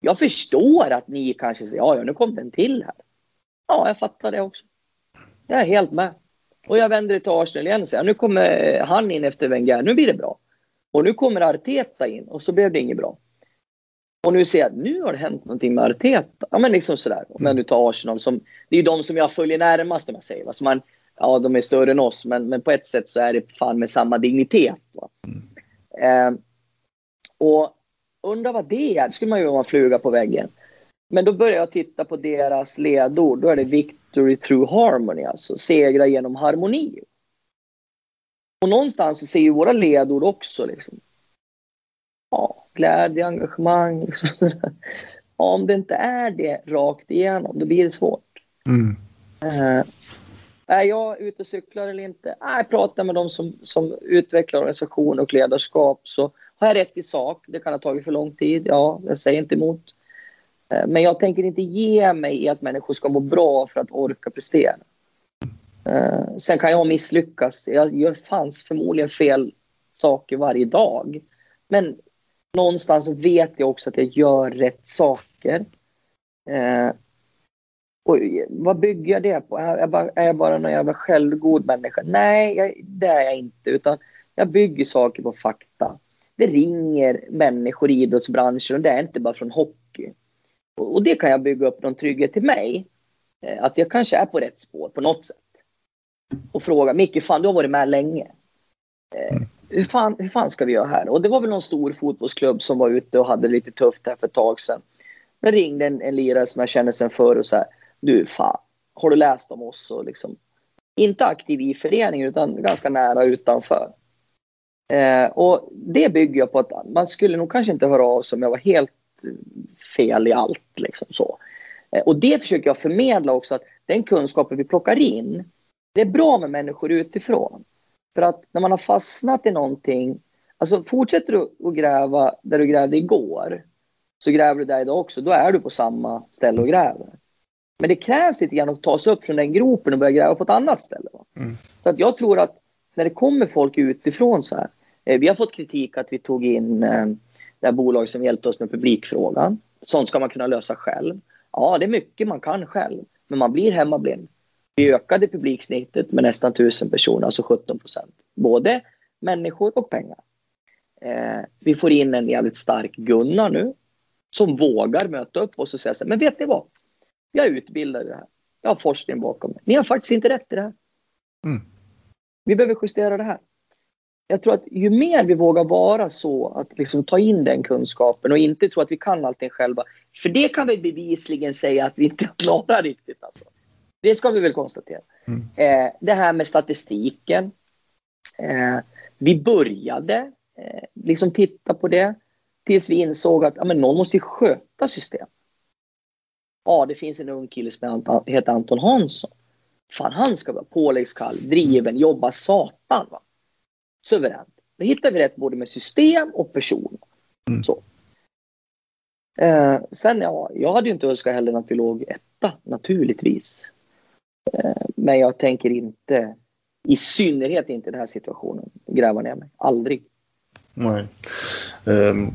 F: Jag förstår att ni kanske säger ja, ja, nu kom den till här. Ja, jag fattar det också. Jag är helt med. Och jag vänder det till Arsenal igen och säger nu kommer han in efter Wenger, nu blir det bra. Och nu kommer Arteta in och så blev det inget bra. Och nu ser jag att nu har det hänt någonting med Arteta. Ja, men liksom sådär. Om jag nu tar Arsenal som, det är ju de som jag följer närmast om jag säger. Så man, ja, de är större än oss, men, men på ett sätt så är det fan med samma dignitet. Mm. Eh, och undrar vad det är. Det skulle man ju vara en fluga på väggen. Men då börjar jag titta på deras ledord. Då är det victory through harmony, alltså segra genom harmoni. Och någonstans så ser ju våra ledord också liksom. Ja, glädje, engagemang. Liksom. Ja, om det inte är det rakt igenom, då blir det svårt. Mm. Uh, är jag ute och cyklar eller inte? Nej, jag pratar med de som, som utvecklar organisation och ledarskap. Så har jag rätt i sak? Det kan ha tagit för lång tid. Ja, jag säger inte emot. Eh, men jag tänker inte ge mig i att människor ska må bra för att orka prestera. Eh, sen kan jag misslyckas. Jag gör fanns förmodligen fel saker varje dag. Men någonstans vet jag också att jag gör rätt saker. Eh, och vad bygger jag det på? Är jag bara, är jag bara någon jävla självgod människa? Nej, jag, det är jag inte. Utan jag bygger saker på fakta. Det ringer människor i idrottsbranschen och det är inte bara från hopp och, det kan jag bygga upp någon trygghet till mig. Eh, att jag kanske är på rätt spår på något sätt. Och fråga, Micke, fan du har varit med länge. Eh, mm. hur, fan, hur fan ska vi göra här? Och det var väl någon stor fotbollsklubb som var ute och hade lite tufft här för ett tag sedan. Det ringde en, en lirare som jag känner sedan förr och så här, du fan, har du läst om oss? Och liksom, inte aktiv i föreningen utan ganska nära utanför. Eh, och det bygger jag på att man skulle nog kanske inte höra av sig om jag var helt fel i allt. Liksom så. Eh, och det försöker jag förmedla också, att den kunskapen vi plockar in, det är bra med människor utifrån. För att när man har fastnat i någonting, alltså fortsätter du att gräva där du grävde igår, så gräver du där idag också. Då är du på samma ställe och gräver. Men det krävs lite grann att ta sig upp från den gropen och börja gräva på ett annat ställe. Mm. Så att jag tror att när det kommer folk utifrån så här. Eh, vi har fått kritik att vi tog in eh, det här bolaget som hjälpte oss med publikfrågan. Sånt ska man kunna lösa själv. Ja, det är mycket man kan själv, men man blir hemmablind. Vi ökade publiksnittet med nästan 1000 personer, alltså 17 procent. Både människor och pengar. Eh, vi får in en jävligt stark Gunnar nu som vågar möta upp oss och säga så här, men vet ni vad? Jag i det här. Jag har forskning bakom mig. Ni har faktiskt inte rätt i det här. Mm. Vi behöver justera det här. Jag tror att ju mer vi vågar vara så, att liksom ta in den kunskapen och inte tro att vi kan allting själva. För det kan vi bevisligen säga att vi inte [laughs] klarar riktigt. Alltså. Det ska vi väl konstatera. Mm. Eh, det här med statistiken. Eh, vi började eh, liksom titta på det tills vi insåg att ja, men någon måste sköta systemet. Ja, det finns en ung kille som heter Anton Hansson. Fan, han ska vara påläggskall, driven, jobba satan. Va? Suveränt. Då hittar vi rätt både med system och person. Mm. Så. Eh, sen, ja, jag hade ju inte önskat heller att vi låg etta, naturligtvis. Eh, men jag tänker inte, i synnerhet inte i den här situationen, gräva ner mig. Aldrig.
C: Nej. Um,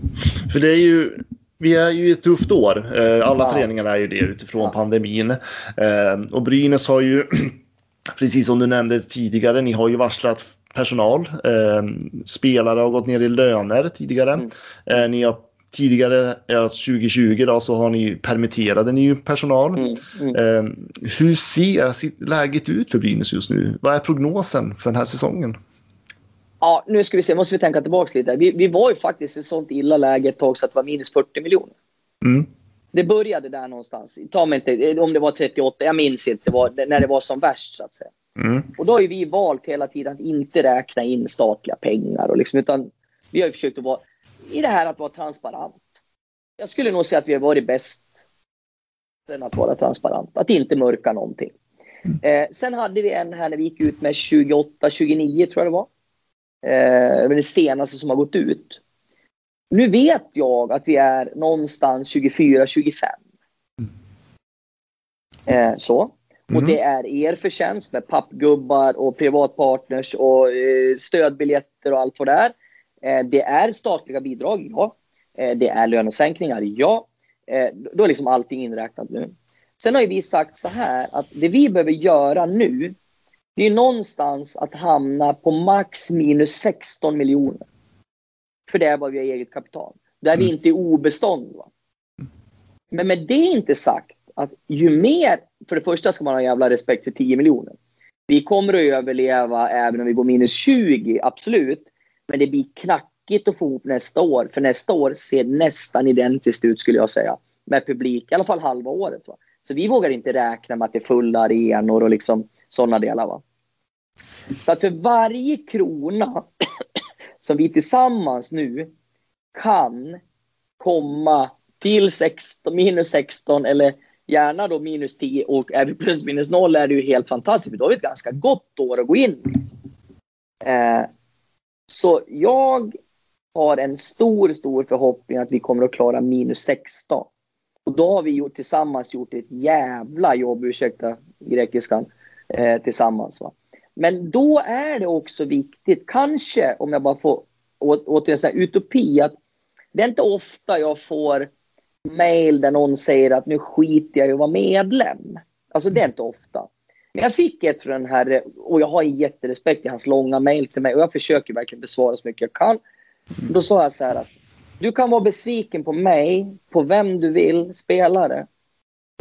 C: för det är ju vi är ju i ett tufft år. Eh, alla ja. föreningar är ju det utifrån pandemin. Eh, och Brynäs har ju, [clears throat] precis som du nämnde tidigare, ni har ju varslat personal. Eh, spelare har gått ner i löner tidigare. Mm. Ni har tidigare, 2020 då, så har ni permitterade ju personal. Mm. Mm. Hur ser läget ut för Brynäs just nu? Vad är prognosen för den här säsongen?
F: Ja, nu ska vi se, måste vi tänka tillbaka lite. Vi, vi var ju faktiskt i sånt illa läge ett tag så att det var minus 40 miljoner. Mm. Det började där någonstans. Ta mig inte, om det var 38, jag minns inte, var, när det var som värst så att säga. Mm. Och då har ju vi valt hela tiden att inte räkna in statliga pengar och liksom, utan vi har försökt att vara i det här att vara transparent. Jag skulle nog säga att vi har varit bäst att vara transparent, att inte mörka någonting. Mm. Eh, sen hade vi en här när vi gick ut med 28, 29 tror jag det var. Eh, det senaste som har gått ut. Nu vet jag att vi är någonstans 24-25. Eh, så. Mm. Och det är er förtjänst med pappgubbar och privatpartners och eh, stödbiljetter och allt vad det är. Eh, det är statliga bidrag, ja. Eh, det är lönesänkningar, ja. Då är liksom allting inräknat nu. Sen har vi sagt så här att det vi behöver göra nu det är någonstans att hamna på max minus 16 miljoner. För det är vad vi har eget kapital. Där vi mm. inte är obestånd. Va? Men med det inte sagt att ju mer, för det första ska man ha jävla respekt för 10 miljoner. Vi kommer att överleva även om vi går minus 20, absolut. Men det blir knackigt att få ihop nästa år. För nästa år ser nästan identiskt ut skulle jag säga. Med publik, i alla fall halva året. Va? Så vi vågar inte räkna med att det är fulla arenor och liksom sådana delar. Va? Så att för varje krona [clears throat] som vi tillsammans nu kan komma till 16, minus 16 eller gärna då minus 10 och är vi plus minus 0 är det ju helt fantastiskt. För då har vi ett ganska gott år att gå in eh, Så jag har en stor, stor förhoppning att vi kommer att klara minus 16. Och då har vi gjort, tillsammans gjort ett jävla jobb, ursäkta grekiskan, eh, tillsammans. Va? Men då är det också viktigt, kanske om jag bara får återigen säga utopi, att det är inte ofta jag får mail där någon säger att nu skiter jag i att vara medlem. Alltså det är inte ofta. Men jag fick ett från den här, och jag har en jätterespekt i hans långa mail till mig och jag försöker verkligen besvara så mycket jag kan. Då sa jag så här att du kan vara besviken på mig, på vem du vill, spelare.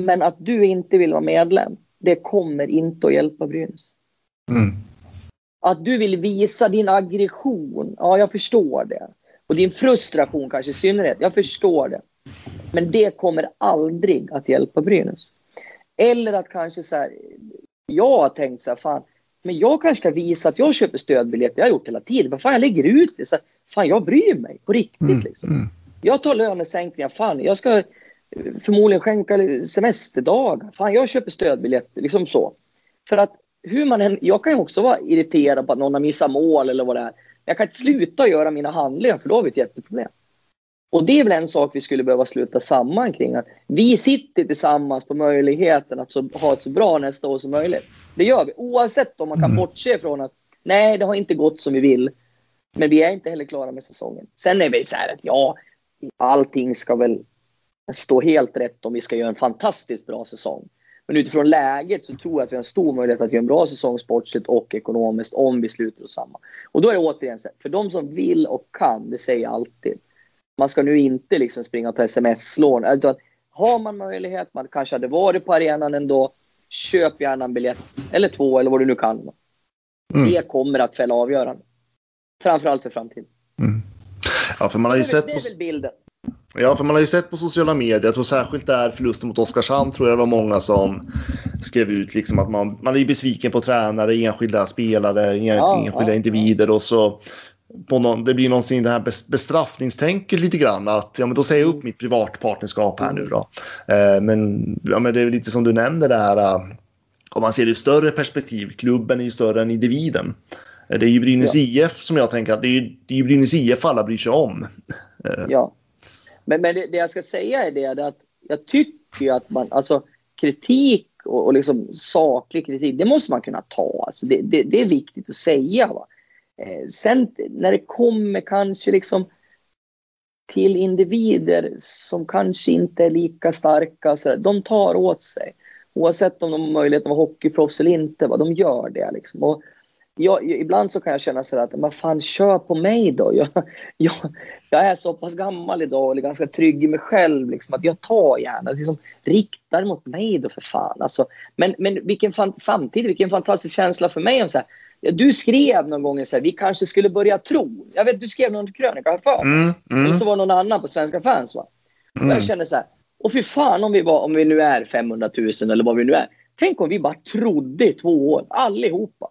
F: Men att du inte vill vara medlem, det kommer inte att hjälpa Brynäs. Mm. Att du vill visa din aggression, ja jag förstår det. Och din frustration kanske i synnerhet, jag förstår det. Men det kommer aldrig att hjälpa Brynäs. Eller att kanske så här, jag har tänkt så här, fan, men jag kanske ska visa att jag köper stödbiljetter, jag har gjort hela tiden. Men fan, jag lägger ut det. Så här, fan, jag bryr mig på riktigt. Mm, liksom. Mm. Jag tar lönesänkningar, fan, jag ska förmodligen skänka semesterdagar. Fan, jag köper stödbiljetter, liksom så. För att hur man än, jag kan ju också vara irriterad på att någon har missat mål eller vad det är. Jag kan inte sluta göra mina handlingar för då har vi ett jätteproblem. Och det är väl en sak vi skulle behöva sluta samman kring. Att vi sitter tillsammans på möjligheten att så, ha ett så bra nästa år som möjligt. Det gör vi. Oavsett om man kan
C: Mm.
F: bortse från att nej, det har inte gått som vi vill. Men vi är inte heller klara med säsongen. Sen är vi så här att ja, allting ska väl stå helt rätt om vi ska göra en fantastiskt bra säsong. Men utifrån läget så tror jag att vi har en stor möjlighet att göra en bra säsong sportsligt och ekonomiskt om vi sluter oss samman. Och då är det återigen så här, för de som vill och kan, det säger jag alltid. Man ska nu inte liksom springa på sms-lån. Utan har man möjlighet, man kanske hade varit på arenan ändå, köp gärna en biljett eller två eller vad du nu kan.
C: Mm.
F: Det kommer att fälla avgörande. Framförallt för framtiden.
C: Ja, för man har ju sett
F: det är väl bilden.
C: ja, för man har ju sett på sociala medier, jag tror särskilt där förlusten mot Oskarshamn tror jag det var många som skrev ut liksom att man, man är besviken på tränare, enskilda spelare, en,
F: Ja,
C: enskilda
F: ja,
C: individer och så på någon, det blir någonsin det här bes- bestraffningstänket lite grann att ja, men då säger jag upp mitt privatpartnerskap här nu då. Eh, men, ja, men det är lite som du nämnde det här. eh, om man ser det i större perspektiv, klubben är ju större än individen. Eh, Det är ju Brynäs IF som jag tänker att det är, det är ju Brynäs IF alla bryr sig om. [laughs]
F: Ja. Men, men det, det jag ska säga är det, att jag tycker att man, alltså kritik och, och liksom saklig kritik, det måste man kunna ta. Alltså det, det, det är viktigt att säga. Va? Eh, sen när det kommer kanske liksom till individer som kanske inte är lika starka, så de tar åt sig. Oavsett om de har möjlighet att vara hockeyproffs eller inte, va? de gör det. Liksom. Och jag, ibland så kan jag känna så att, vad fan, kör på mig då. [laughs] Jag, jag, jag är så pass gammal idag och är ganska trygg i mig själv. Liksom, att jag tar gärna, liksom, riktar mot mig då för fan. Alltså, men men vilken fan, samtidigt, vilken fantastisk känsla för mig. Om så här, ja, du skrev någon gång så här, vi kanske skulle börja tro. Jag vet, du skrev någon krönika för.
C: Mm, mm,
F: Eller så var det någon annan på Svenska fans. Va? Och
C: mm.
F: jag känner så här, och för fan om vi, var, om vi nu är 500 000 eller vad vi nu är. Tänk om vi bara trodde i två år, allihopa.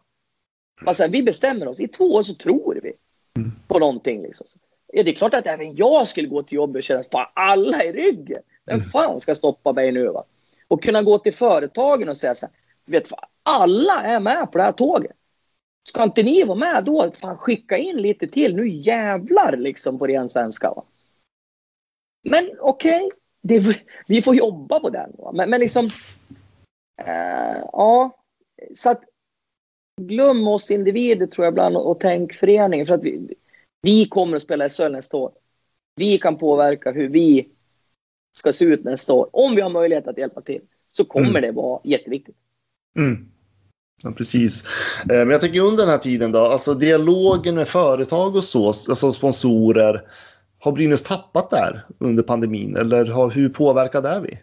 F: Bara så här, vi bestämmer oss, i två år så tror vi på någonting. Liksom. Ja, det är klart att även jag skulle gå till jobbet och känna att alla i ryggen. Vem fan ska stoppa mig nu? Va? Och kunna gå till företagen och säga så här, vet, fan, alla är med på det här tåget. Ska inte ni vara med då? Fan, skicka in lite till. Nu jävlar liksom på ren svenska. Va? Men okej, det- vi får jobba på den. Va? Men, men liksom... Eh, ja, så att glöm oss individer tror jag ibland och, och tänk föreningen. För att vi, vi kommer att spela SHL nästa år. Vi kan påverka hur vi ska se ut nästa år. Om vi har möjlighet att hjälpa till så kommer
C: Mm.
F: det vara jätteviktigt.
C: Mm. Ja, precis. Eh, Men jag tänker under den här tiden då, alltså dialogen med företag och så, alltså sponsorer. Har Brynäs tappat där under pandemin eller har, hur påverkade är vi?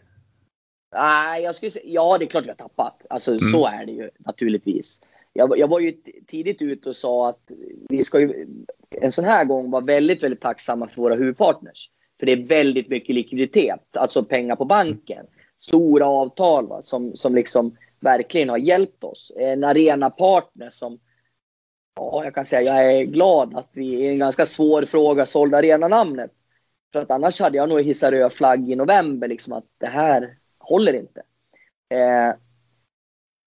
F: Nej, jag skulle säga, ja det är klart vi har tappat. Alltså
C: Mm.
F: så är det ju naturligtvis. Jag, jag var ju tidigt ute och sa att vi ska ju en sån här gång vara väldigt, väldigt tacksamma för våra huvudpartners. För det är väldigt mycket likviditet, alltså pengar på banken. Stora avtal va, som, som liksom verkligen har hjälpt oss. Eh, en arenapartner som, ja jag kan säga jag är glad att vi i en ganska svår fråga sålde arenanamnet. För att annars hade jag nog hissat röd flagg i november liksom att det här håller inte. Eh,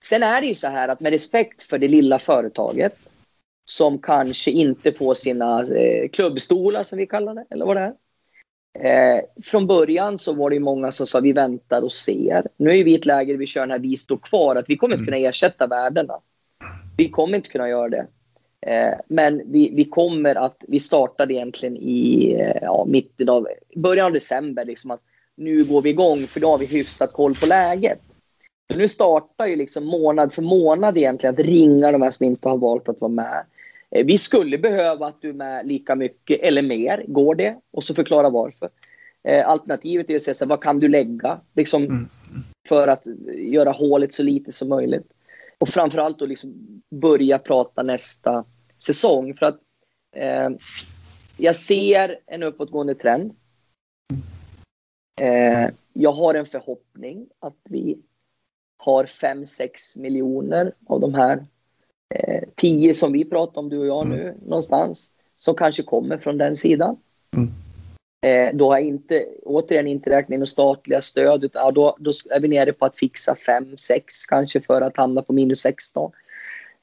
F: sen är det ju så här att med respekt för det lilla företaget som kanske inte får sina eh, klubbstolar som vi kallar det, eller vad det är. Eh, från början så var det många som sa vi väntar och ser. Nu är vi i ett läge där vi kör den här vi står kvar, att vi kommer inte kunna ersätta värdena. Vi kommer inte kunna göra det. Eh, men vi, vi kommer att, vi startade egentligen i eh, ja, mitten av, början av december, liksom att nu går vi igång för då har vi hyfsat koll på läget. Så nu startar ju liksom månad för månad egentligen att ringa de här som inte har valt att vara med. Eh, Vi skulle behöva att du är med lika mycket eller mer. Går det? Och så förklara varför. Eh, Alternativet är att säga så här, vad kan du lägga? Liksom,
C: Mm.
F: För att göra hålet så lite som möjligt. Och framförallt då liksom börja prata nästa säsong. För att eh, jag ser en uppåtgående trend. Eh, jag har en förhoppning att vi har 5-6 miljoner av de här eh, 10 som vi pratar om, du och jag nu, någonstans, som kanske kommer från den sidan.
C: Mm.
F: Eh, då har jag inte, återigen inte räknat in statliga stöd, utan ja, då, då är vi nere på att fixa 5-6 kanske för att hamna på minus 16.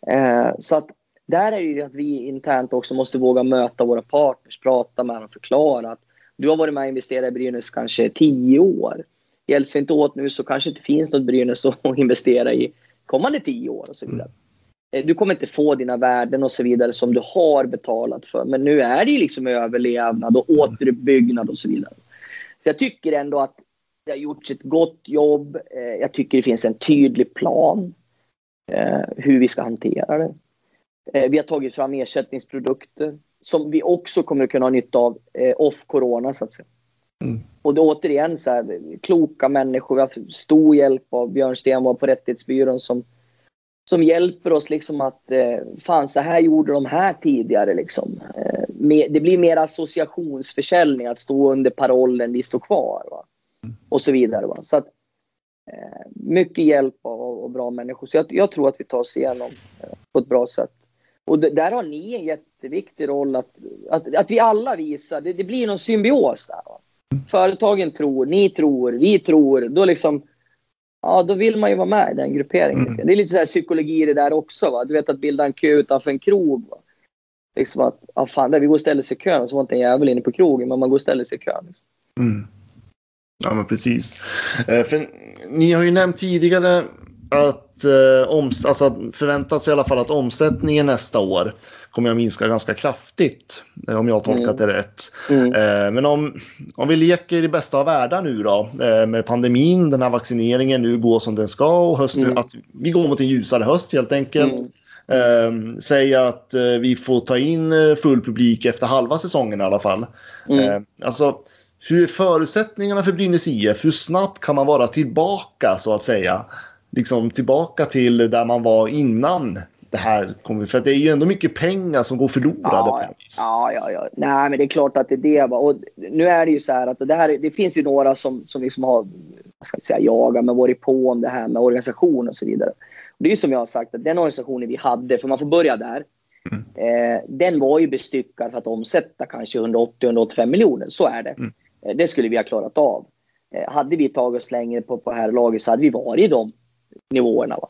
F: Eh, så att där är det ju att vi internt också måste våga möta våra partners, prata med dem, förklara att Du har varit med och investerat i Brynäs kanske tio år. Hjälps vi inte åt nu så kanske inte finns något Brynäs [laughs] att investera i kommande tio år och så vidare. Eh, du kommer inte få dina värden och så vidare som du har betalat för. Men nu är det ju liksom överlevnad och återuppbyggnad och så vidare. Så jag tycker ändå att det har gjorts ett gott jobb. Eh, jag tycker det finns en tydlig plan eh, hur vi ska hantera det. Vi har tagit fram ersättningsprodukter som vi också kommer att kunna ha nytta av off corona så att säga. Mm. Och det återigen så här, kloka människor. Vi har haft stor hjälp av Björn Stenvall på Rättighetsbyrån som som hjälper oss liksom att eh, fan så här gjorde de här tidigare liksom. Eh, med, det blir mer associationsförsäljning att stå under parollen vi står kvar va? och så vidare. Va? Så att, eh, mycket hjälp av, av bra människor. Så jag, jag, tror att vi tar oss igenom eh, på ett bra sätt. Och det, där har ni en jätteviktig roll att, att, att vi alla visar. Det, det blir någon symbios där. Va? Företagen tror, ni tror, vi tror. Då liksom ja, då vill man ju vara med i den grupperingen. Mm. Det är lite så här psykologi i det där också. Va? Du vet att bilda en kö utanför en krog. Va? Liksom att, ja fan, där vi går och ställer sig i kön så var inte en jävel inne på krogen, men man går och ställer sig i kön. Liksom.
C: Mm. Ja, men precis. Eh, för, ni har ju nämnt tidigare att eh, oms alltså förväntas i alla fall att omsättningen nästa år kommer att minska ganska kraftigt. Eh, om jag har tolkat mm. det rätt. Mm. Eh, men om, om vi leker i bästa av världar nu då eh, med pandemin, den här vaccineringen nu går som den ska och hösten, mm. att vi går mot en ljusare höst helt enkelt. Eh, säg att vi får ta in full publik efter halva säsongen i alla fall. Mm. Eh, alltså, hur är förutsättningarna för Brynäs IF? Hur snabbt kan man vara tillbaka så att säga? Liksom tillbaka till där man var innan det här kommer... För det är ju ändå mycket pengar som går förlorade.
F: Ja, ja, ja, ja. Nej, men det är klart att det är det. Och nu är det ju så här att det, här, det finns ju några som, som liksom har, jag ska inte säga jagat, men varit på om det här med organisation och så vidare. Och det är ju som jag har sagt, att den organisationen vi hade, för man får börja där, mm. eh, den var ju bestyckad för att omsätta kanske 180-185 miljoner. Så är det. Mm. Eh, det skulle vi ha klarat av. Eh, hade vi tagit oss längre på, på här laget så hade vi varit i de nivåerna. Va?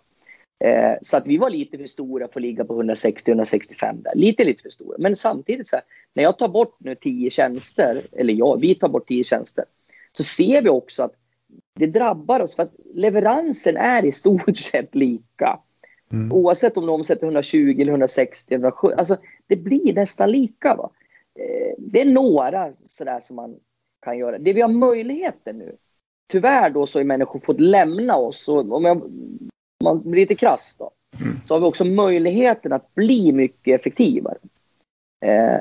F: Eh, så att vi var lite för stora för att ligga på 160-165 där. Lite, lite för stora. Men samtidigt så här, när jag tar bort nu 10 tjänster, eller ja, vi tar bort 10 tjänster, så ser vi också att det drabbar oss för att leveransen är i stort [laughs] sett lika. Mm. Oavsett om de omsätter 120 eller 160 170. Alltså, det blir nästan lika. Va? Eh, det är några sådär som man kan göra. Det vi har möjligheten nu. Tyvärr då så har människor fått lämna oss. Och om jag man blir lite krass då, mm. så har vi också möjligheten att bli mycket effektivare. Eh,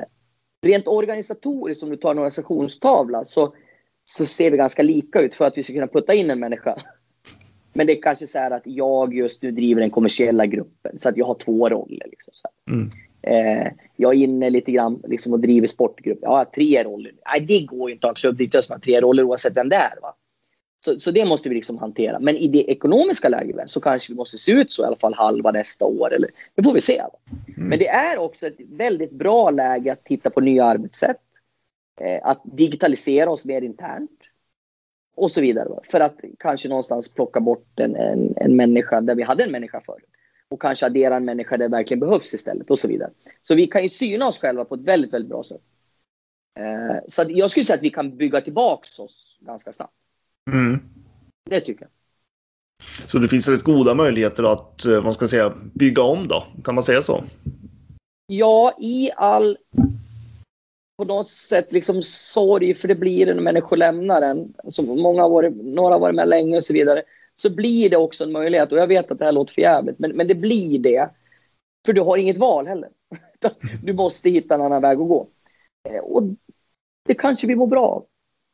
F: rent organisatoriskt, om du tar en organisationstavla, så, så ser vi ganska lika ut för att vi ska kunna putta in en människa. Men det är kanske så här att jag just nu driver den kommersiella gruppen, så att jag har två roller. Liksom, mm. eh, jag är inne lite grann liksom, och driver sportgruppen. Jag har tre roller. Nej, det går ju inte att ha en klubbdirektör som har tre roller oavsett vem det är. Va? Så, så det måste vi liksom hantera. Men i det ekonomiska läget så kanske vi måste se ut så i alla fall halva nästa år. Eller, det får vi se. Mm. Men det är också ett väldigt bra läge att titta på nya arbetssätt. Eh, att digitalisera oss mer internt. Och så vidare. För att kanske någonstans plocka bort en, en, en människa där vi hade en människa förut. Och kanske addera en människa där det verkligen behövs istället. Och så vidare. Så vi kan ju syna oss själva på ett väldigt, väldigt bra sätt. Eh, så jag skulle säga att vi kan bygga tillbaka oss ganska snabbt. Mm. Det tycker jag.
C: Så det finns rätt goda möjligheter att vad eh, ska jag säga, bygga om då? Kan man säga så?
F: Ja, i all på något sätt liksom sorg för det blir det när människor lämnar en. Alltså många har varit, några har varit med länge och så vidare. Så blir det också en möjlighet och jag vet att det här låter för jävligt, men, men det blir det. För du har inget val heller. [laughs] Du måste hitta en annan väg att gå. Eh, och det kanske vi mår bra av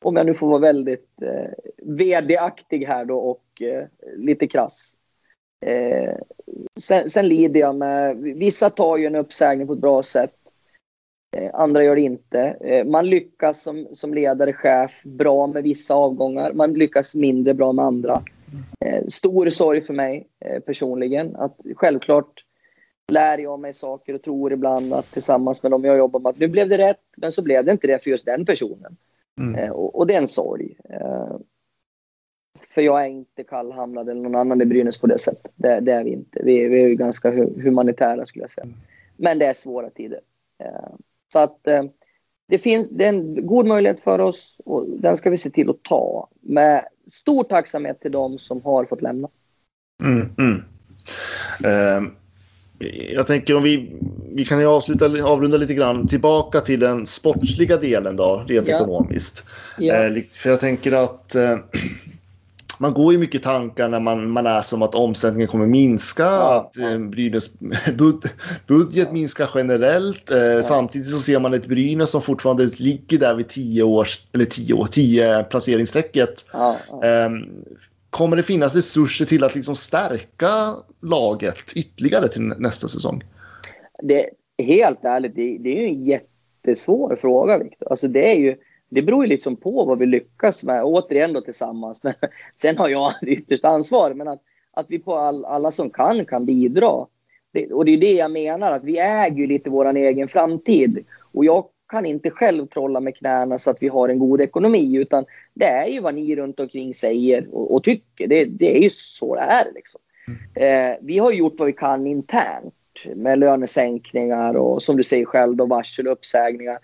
F: om jag nu får vara väldigt eh, vd-aktig här då och eh, lite krass. Eh, sen, sen lider jag med, vissa tar ju en uppsägning på ett bra sätt. Eh, andra gör det inte. Eh, man lyckas som, som ledare, chef, bra med vissa avgångar. Man lyckas mindre bra med andra. Eh, stor sorg för mig eh, personligen. Att självklart lär jag mig saker och tror ibland att tillsammans med dem jag jobbar med att nu blev det rätt, men så blev det inte det för just den personen. Mm. Eh, och, och, det är en sorg. Eh, för jag är inte kallhamnad eller någon annan i Brynäs på det sättet. Det, det är vi inte. Vi, vi är ju ganska humanitära skulle jag säga. Men det är svåra tider. Eh, så att det finns det är en god möjlighet för oss och den ska vi se till att ta. Med stor tacksamhet till dem som har fått lämna.
C: Mm, mm. Eh, jag tänker om vi, vi kan ju avsluta, avrunda lite grann tillbaka till den sportsliga delen då, rent
F: Ja.
C: ekonomiskt.
F: Ja.
C: Eh, för jag tänker att eh, [clears throat] man går ju mycket tankar när man, man läser om att omsättningen kommer minska,
F: Ja,
C: att eh, Brynäs [laughs] bud, budget minskar generellt. Eh, Samtidigt så ser man ett Brynäs som fortfarande ligger där vid 10 års, eller 10 år, 10 placeringsstrecket. Kommer det finnas resurser till att liksom stärka laget ytterligare till nästa säsong?
F: det, helt ärligt, det, det är ju en jättesvår fråga, Viktor. Alltså det är ju, det beror ju liksom på vad vi lyckas med, återigen då tillsammans. [laughs] Men, sen har jag det yttersta ansvar, men att, att vi på all, alla som kan kan bidra. Det, och det är det jag menar, att vi äger ju lite vår egen framtid. Och jag kan inte själv trolla med knäna så att vi har en god ekonomi, utan det är ju vad ni runt omkring säger och, och tycker. Det, det är ju så det är. Liksom. Eh, vi har gjort vad vi kan internt med lönesänkningar och som du säger själv då varsel och uppsägningar.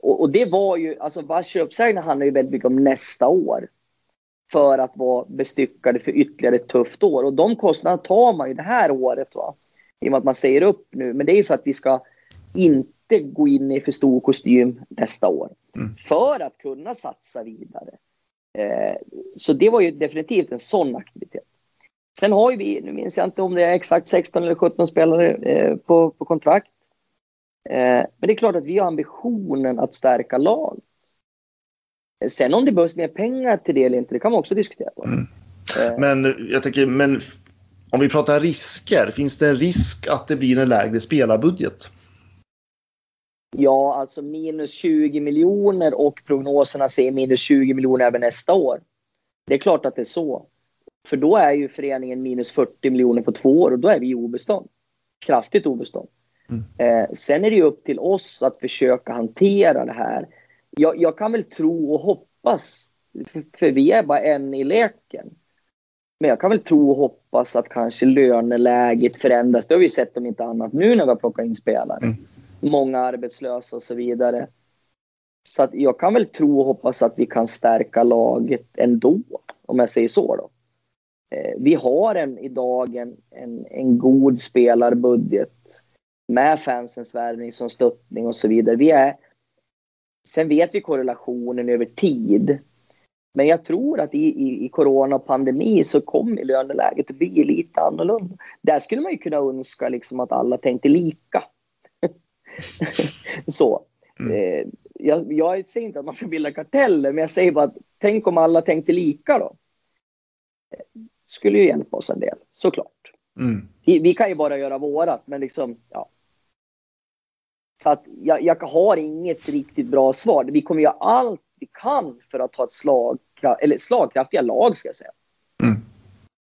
F: Och, och det var ju, alltså varsel och uppsägningar handlar ju väldigt mycket om nästa år. För att vara bestyckade för ytterligare ett tufft år. Och de kostnaderna tar man ju det här året. Va? I och med att man säger upp nu. Men det är ju för att vi ska inte gå in i för stor kostym nästa år. För att kunna satsa vidare. Eh, så det var ju definitivt en sån aktivitet. Sen har ju vi, nu minns jag inte om det är exakt 16 eller 17 spelare eh, på, på kontrakt. Eh, men det är klart att vi har ambitionen att stärka lag. Eh, Sen om det behövs mer pengar till det eller inte, det kan man också diskutera. På. Eh,
C: Men jag tänker, men om vi pratar risker, finns det en risk att det blir en lägre spelarbudget?
F: Ja, alltså minus 20 miljoner och prognoserna säger minus 20 miljoner även nästa år. Det är klart att det är så. För då är ju föreningen minus 40 miljoner på två år och då är vi i obestånd. Kraftigt obestånd. Eh, sen är det ju upp till oss att försöka hantera det här. Jag, jag kan väl tro och hoppas, för, för vi är bara en i leken. Men jag kan väl tro och hoppas att kanske löneläget förändras. Det har vi sett om inte annat nu när vi har plockat in spelare många arbetslösa och så vidare. Så att jag kan väl tro och hoppas att vi kan stärka laget ändå, om jag säger så. Då. Eh, vi har en, idag en, en, en god spelarbudget med fansens värvning som stöttning och så vidare. Vi är, sen vet vi korrelationen över tid. Men jag tror att i, i, i corona och pandemi så kommer löneläget att bli lite annorlunda. Där skulle man ju kunna önska liksom att alla tänkte lika så. Eh, jag, jag säger inte att man ska bilda karteller, men jag säger bara att tänk om alla tänkte lika då. Skulle ju hjälpa oss en del, såklart.
C: Mm.
F: Vi, vi kan ju bara göra vårat, men liksom, ja. Så att jag, jag har inget riktigt bra svar. Vi kommer göra allt vi kan för att ha ett slag, eller slagkraftiga lag, ska jag säga.
C: Mm.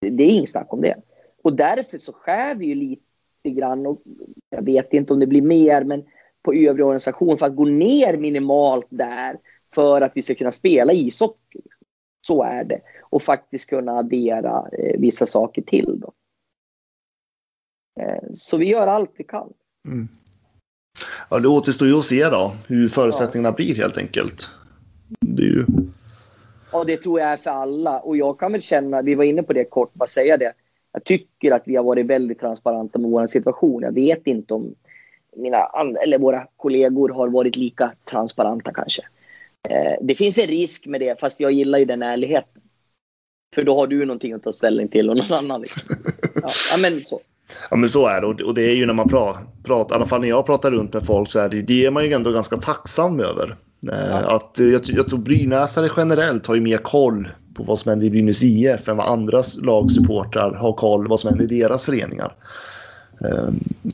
F: Det, det är inget snack om det. Och därför så skär vi ju lite grann, och jag vet inte om det blir mer, men på övrig organisation för att gå ner minimalt där för att vi ska kunna spela ishockey. Så är det. Och faktiskt kunna addera eh, vissa saker till. Då. Eh, så vi gör allt vi kan.
C: Ja, det återstår ju att se då hur förutsättningarna blir helt enkelt. Det är ju...
F: Ja, det tror jag är för alla. Och jag kan väl känna, vi var inne på det kort, bara säga det. Jag tycker att vi har varit väldigt transparenta med vår situation. Jag vet inte om mina eller våra kollegor har varit lika transparenta kanske. Eh, det finns en risk med det, fast jag gillar ju den ärligheten. För då har du någonting att ta ställning till och någon annan. Liksom. Ja, ja, men så.
C: Ja, men så är det. Och det- är ju när man pratar, pratar, i alla fall när jag pratar runt med folk så är det, ju- det är man ju ändå ganska tacksam över. Eh, Att, eh, jag, jag tror brynäsare generellt har ju mer koll på vad som händer i Brynäs IF än vad andra lagsupportrar har koll vad som händer i deras föreningar. Eh,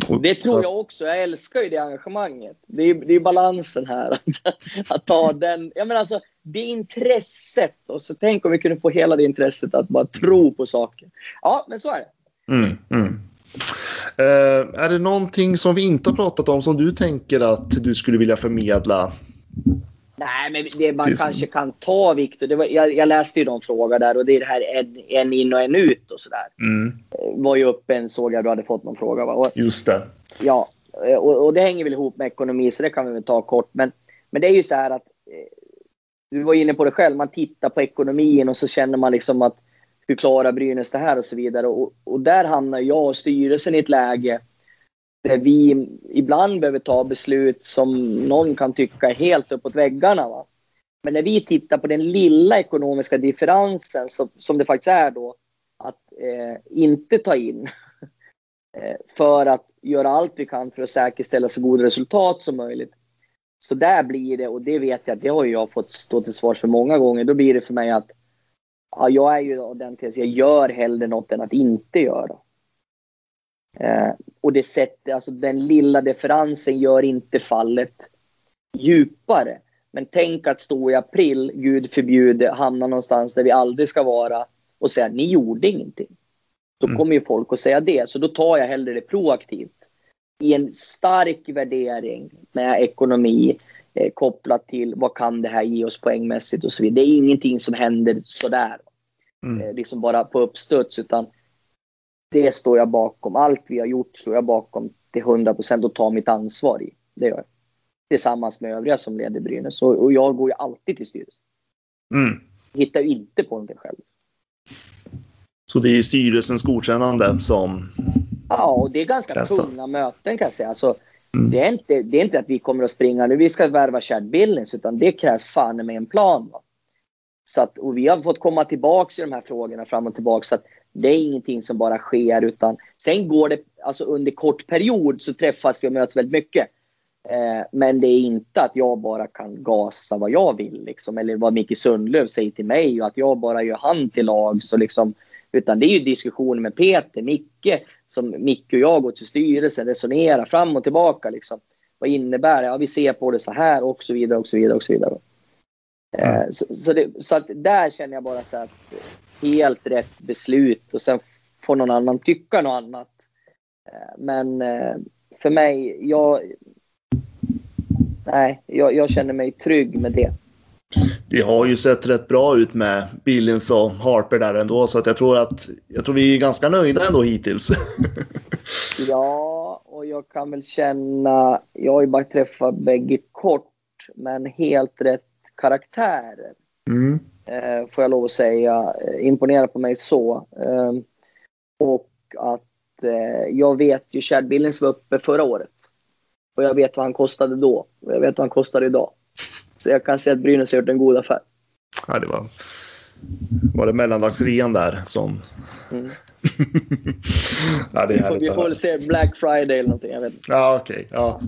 C: och-
F: Det tror jag också. Jag älskar ju det engagemanget. Det är, det är balansen här. [laughs] Att, att ta den. Jag menar alltså, det intresset. Och så tänk om vi kunde få hela det intresset att bara tro på saker. Ja, men så är det.
C: Mm, mm. Eh, är det någonting som vi inte har pratat om som du tänker att du skulle vilja förmedla?
F: Nej, men det man
C: Precis.
F: kanske kan ta, Viktor. det var- Jag, jag läste ju någon fråga där och det är det här en, en in och en ut och sådär.
C: Mm,
F: Var ju uppe en, såg jag du hade fått någon fråga. Va? Och,
C: just det.
F: ja, och, och det hänger väl ihop med ekonomi så det kan vi väl ta kort. Men Men det är ju så här att, eh, du var inne på det själv, man tittar på ekonomin och så känner man liksom att hur klarar Brynäs det här och så vidare. Och, och där hamnar jag och styrelsen i ett läge där vi ibland behöver ta beslut som någon kan tycka är helt uppåt väggarna. Va? Men när vi tittar på den lilla ekonomiska differensen så, som det faktiskt är då, att eh, inte ta in [laughs] eh, för att göra allt vi kan för att säkerställa så goda resultat som möjligt. Så där blir det, och det vet jag, det har jag fått stå till svars för många gånger, då blir det för mig att ja, jag är ju av den tesen, jag gör hellre något än att inte göra. Eh, och det sättet, alltså den lilla differensen gör inte fallet djupare. Men tänk att stå i april, gud förbjude, hamna någonstans där vi aldrig ska vara och säga ni gjorde ingenting. Då
C: Mm.
F: kommer ju folk att säga det, så då tar jag hellre det proaktivt. I en stark värdering med ekonomi eh, kopplat till vad kan det här ge oss poängmässigt och så vidare. Det är ingenting som händer sådär,
C: Mm.
F: eh, liksom bara på uppstuds, utan det står jag bakom. Allt vi har gjort står jag bakom till 100 procent och tar mitt ansvar i. Det gör jag. Tillsammans med övriga som leder Brynäs. Och, och jag går ju alltid till styrelsen.
C: Mm.
F: Hittar ju inte på någonting själv.
C: Så det är styrelsens godkännande som...
F: Ja, och det är ganska
C: det.
F: tunga möten kan jag säga. Alltså,
C: Mm.
F: det, är inte, det är inte att vi kommer att springa nu, vi ska värva Chad Billings, utan det krävs fan med en plan. Va? Så att, och vi har fått komma tillbaka i de här frågorna fram och tillbaka. Så att det är ingenting som bara sker, utan sen går det, alltså under kort period så träffas vi och möts väldigt mycket. Eh, men det är inte att jag bara kan gasa vad jag vill, liksom, eller vad Micke Sundlöv säger till mig och att jag bara gör han till lag. Så liksom, utan det är ju diskussioner med Peter, Micke, som Micke och jag går till styrelsen, resonerar fram och tillbaka. Liksom. Vad innebär det? Ja, vi ser på det så här och så vidare och så vidare. Och så vidare. Eh, så, så, det, så att där känner jag bara så att helt rätt beslut och sen får någon annan tycka något annat. Eh, men eh, för mig, jag... Nej, jag, jag känner mig trygg med det.
C: Det har ju sett rätt bra ut med Billings och Harper där ändå, så att jag tror att jag tror vi är ganska nöjda ändå hittills. [laughs]
F: Ja, och jag kan väl känna... Jag har ju bara träffat bägge kort, men helt rätt karaktärer.
C: Mm
F: eh, får jag lov att säga, eh, imponerar på mig så. Eh, och att eh, jag vet ju, Chad Billings var uppe förra året. Och jag vet vad han kostade då. Och jag vet vad han kostar idag. Så jag kan säga att Brynäs har gjort en god affär.
C: Ja, det var, var det mellandagsrean där som...
F: Mm. [laughs]
C: ja, det är
F: Vi får, vi får väl se Black Friday eller någonting. Jag vet inte.
C: Ja, okej. Ja.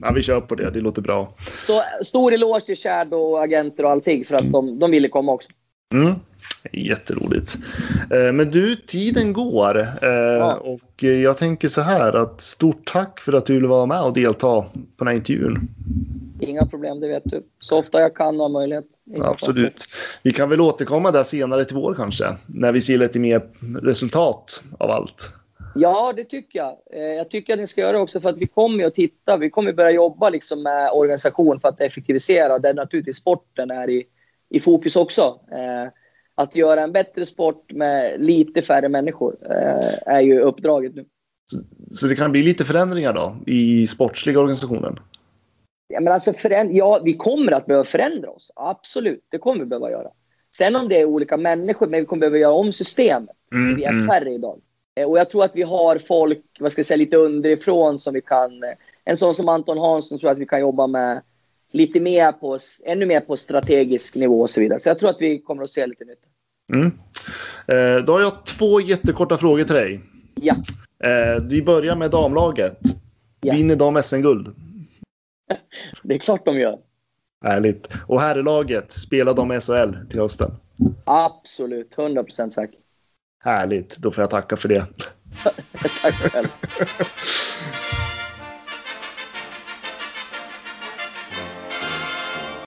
C: ja, vi kör på det. Det låter bra.
F: Så stor eloge till Chad och agenter och allting för att de, de ville komma också.
C: Mm. Jätteroligt. Eh, Men du, tiden går. eh, Och jag tänker så här att stort tack för att du ville vara med och delta på den här intervjun.
F: Inga problem, det vet du. Så ofta jag kan och har möjlighet.
C: Absolut. Vi kan väl återkomma där senare till vår kanske. När vi ser lite mer resultat av allt.
F: Ja, det tycker jag. Eh, Jag tycker att ni ska göra det också för att vi kommer att titta. Vi kommer börja jobba liksom med organisation för att effektivisera där naturligtvis sporten är i, i fokus också. Eh, Att göra en bättre sport med lite färre människor eh, är ju uppdraget nu.
C: Så det kan bli lite förändringar då i sportsliga organisationen.
F: Ja, men alltså föränd- ja, vi kommer att behöva förändra oss. Absolut, det kommer vi behöva göra. Sen om det är olika människor, men vi kommer behöva göra om systemet.
C: Mm,
F: Vi är
C: mm.
F: färre idag. Eh, Och jag tror att vi har folk, vad ska jag säga, lite underifrån som vi kan... eh, En sån som Anton Hansson tror jag att vi kan jobba med lite mer på, ännu mer på strategisk nivå och så vidare. Så jag tror att vi kommer att se lite nytt.
C: Mm. Eh, Då har jag två jättekorta frågor till dig.
F: Ja,
C: Vi börjar med damlaget.
F: Ja.
C: Vinner de SM-guld?
F: Det är klart de gör.
C: Härligt. Och herrlaget, spelar de SHL till hösten?
F: Absolut, 100 procent säker.
C: Härligt, då får jag tacka för det. [laughs]
F: Tack själv. [laughs]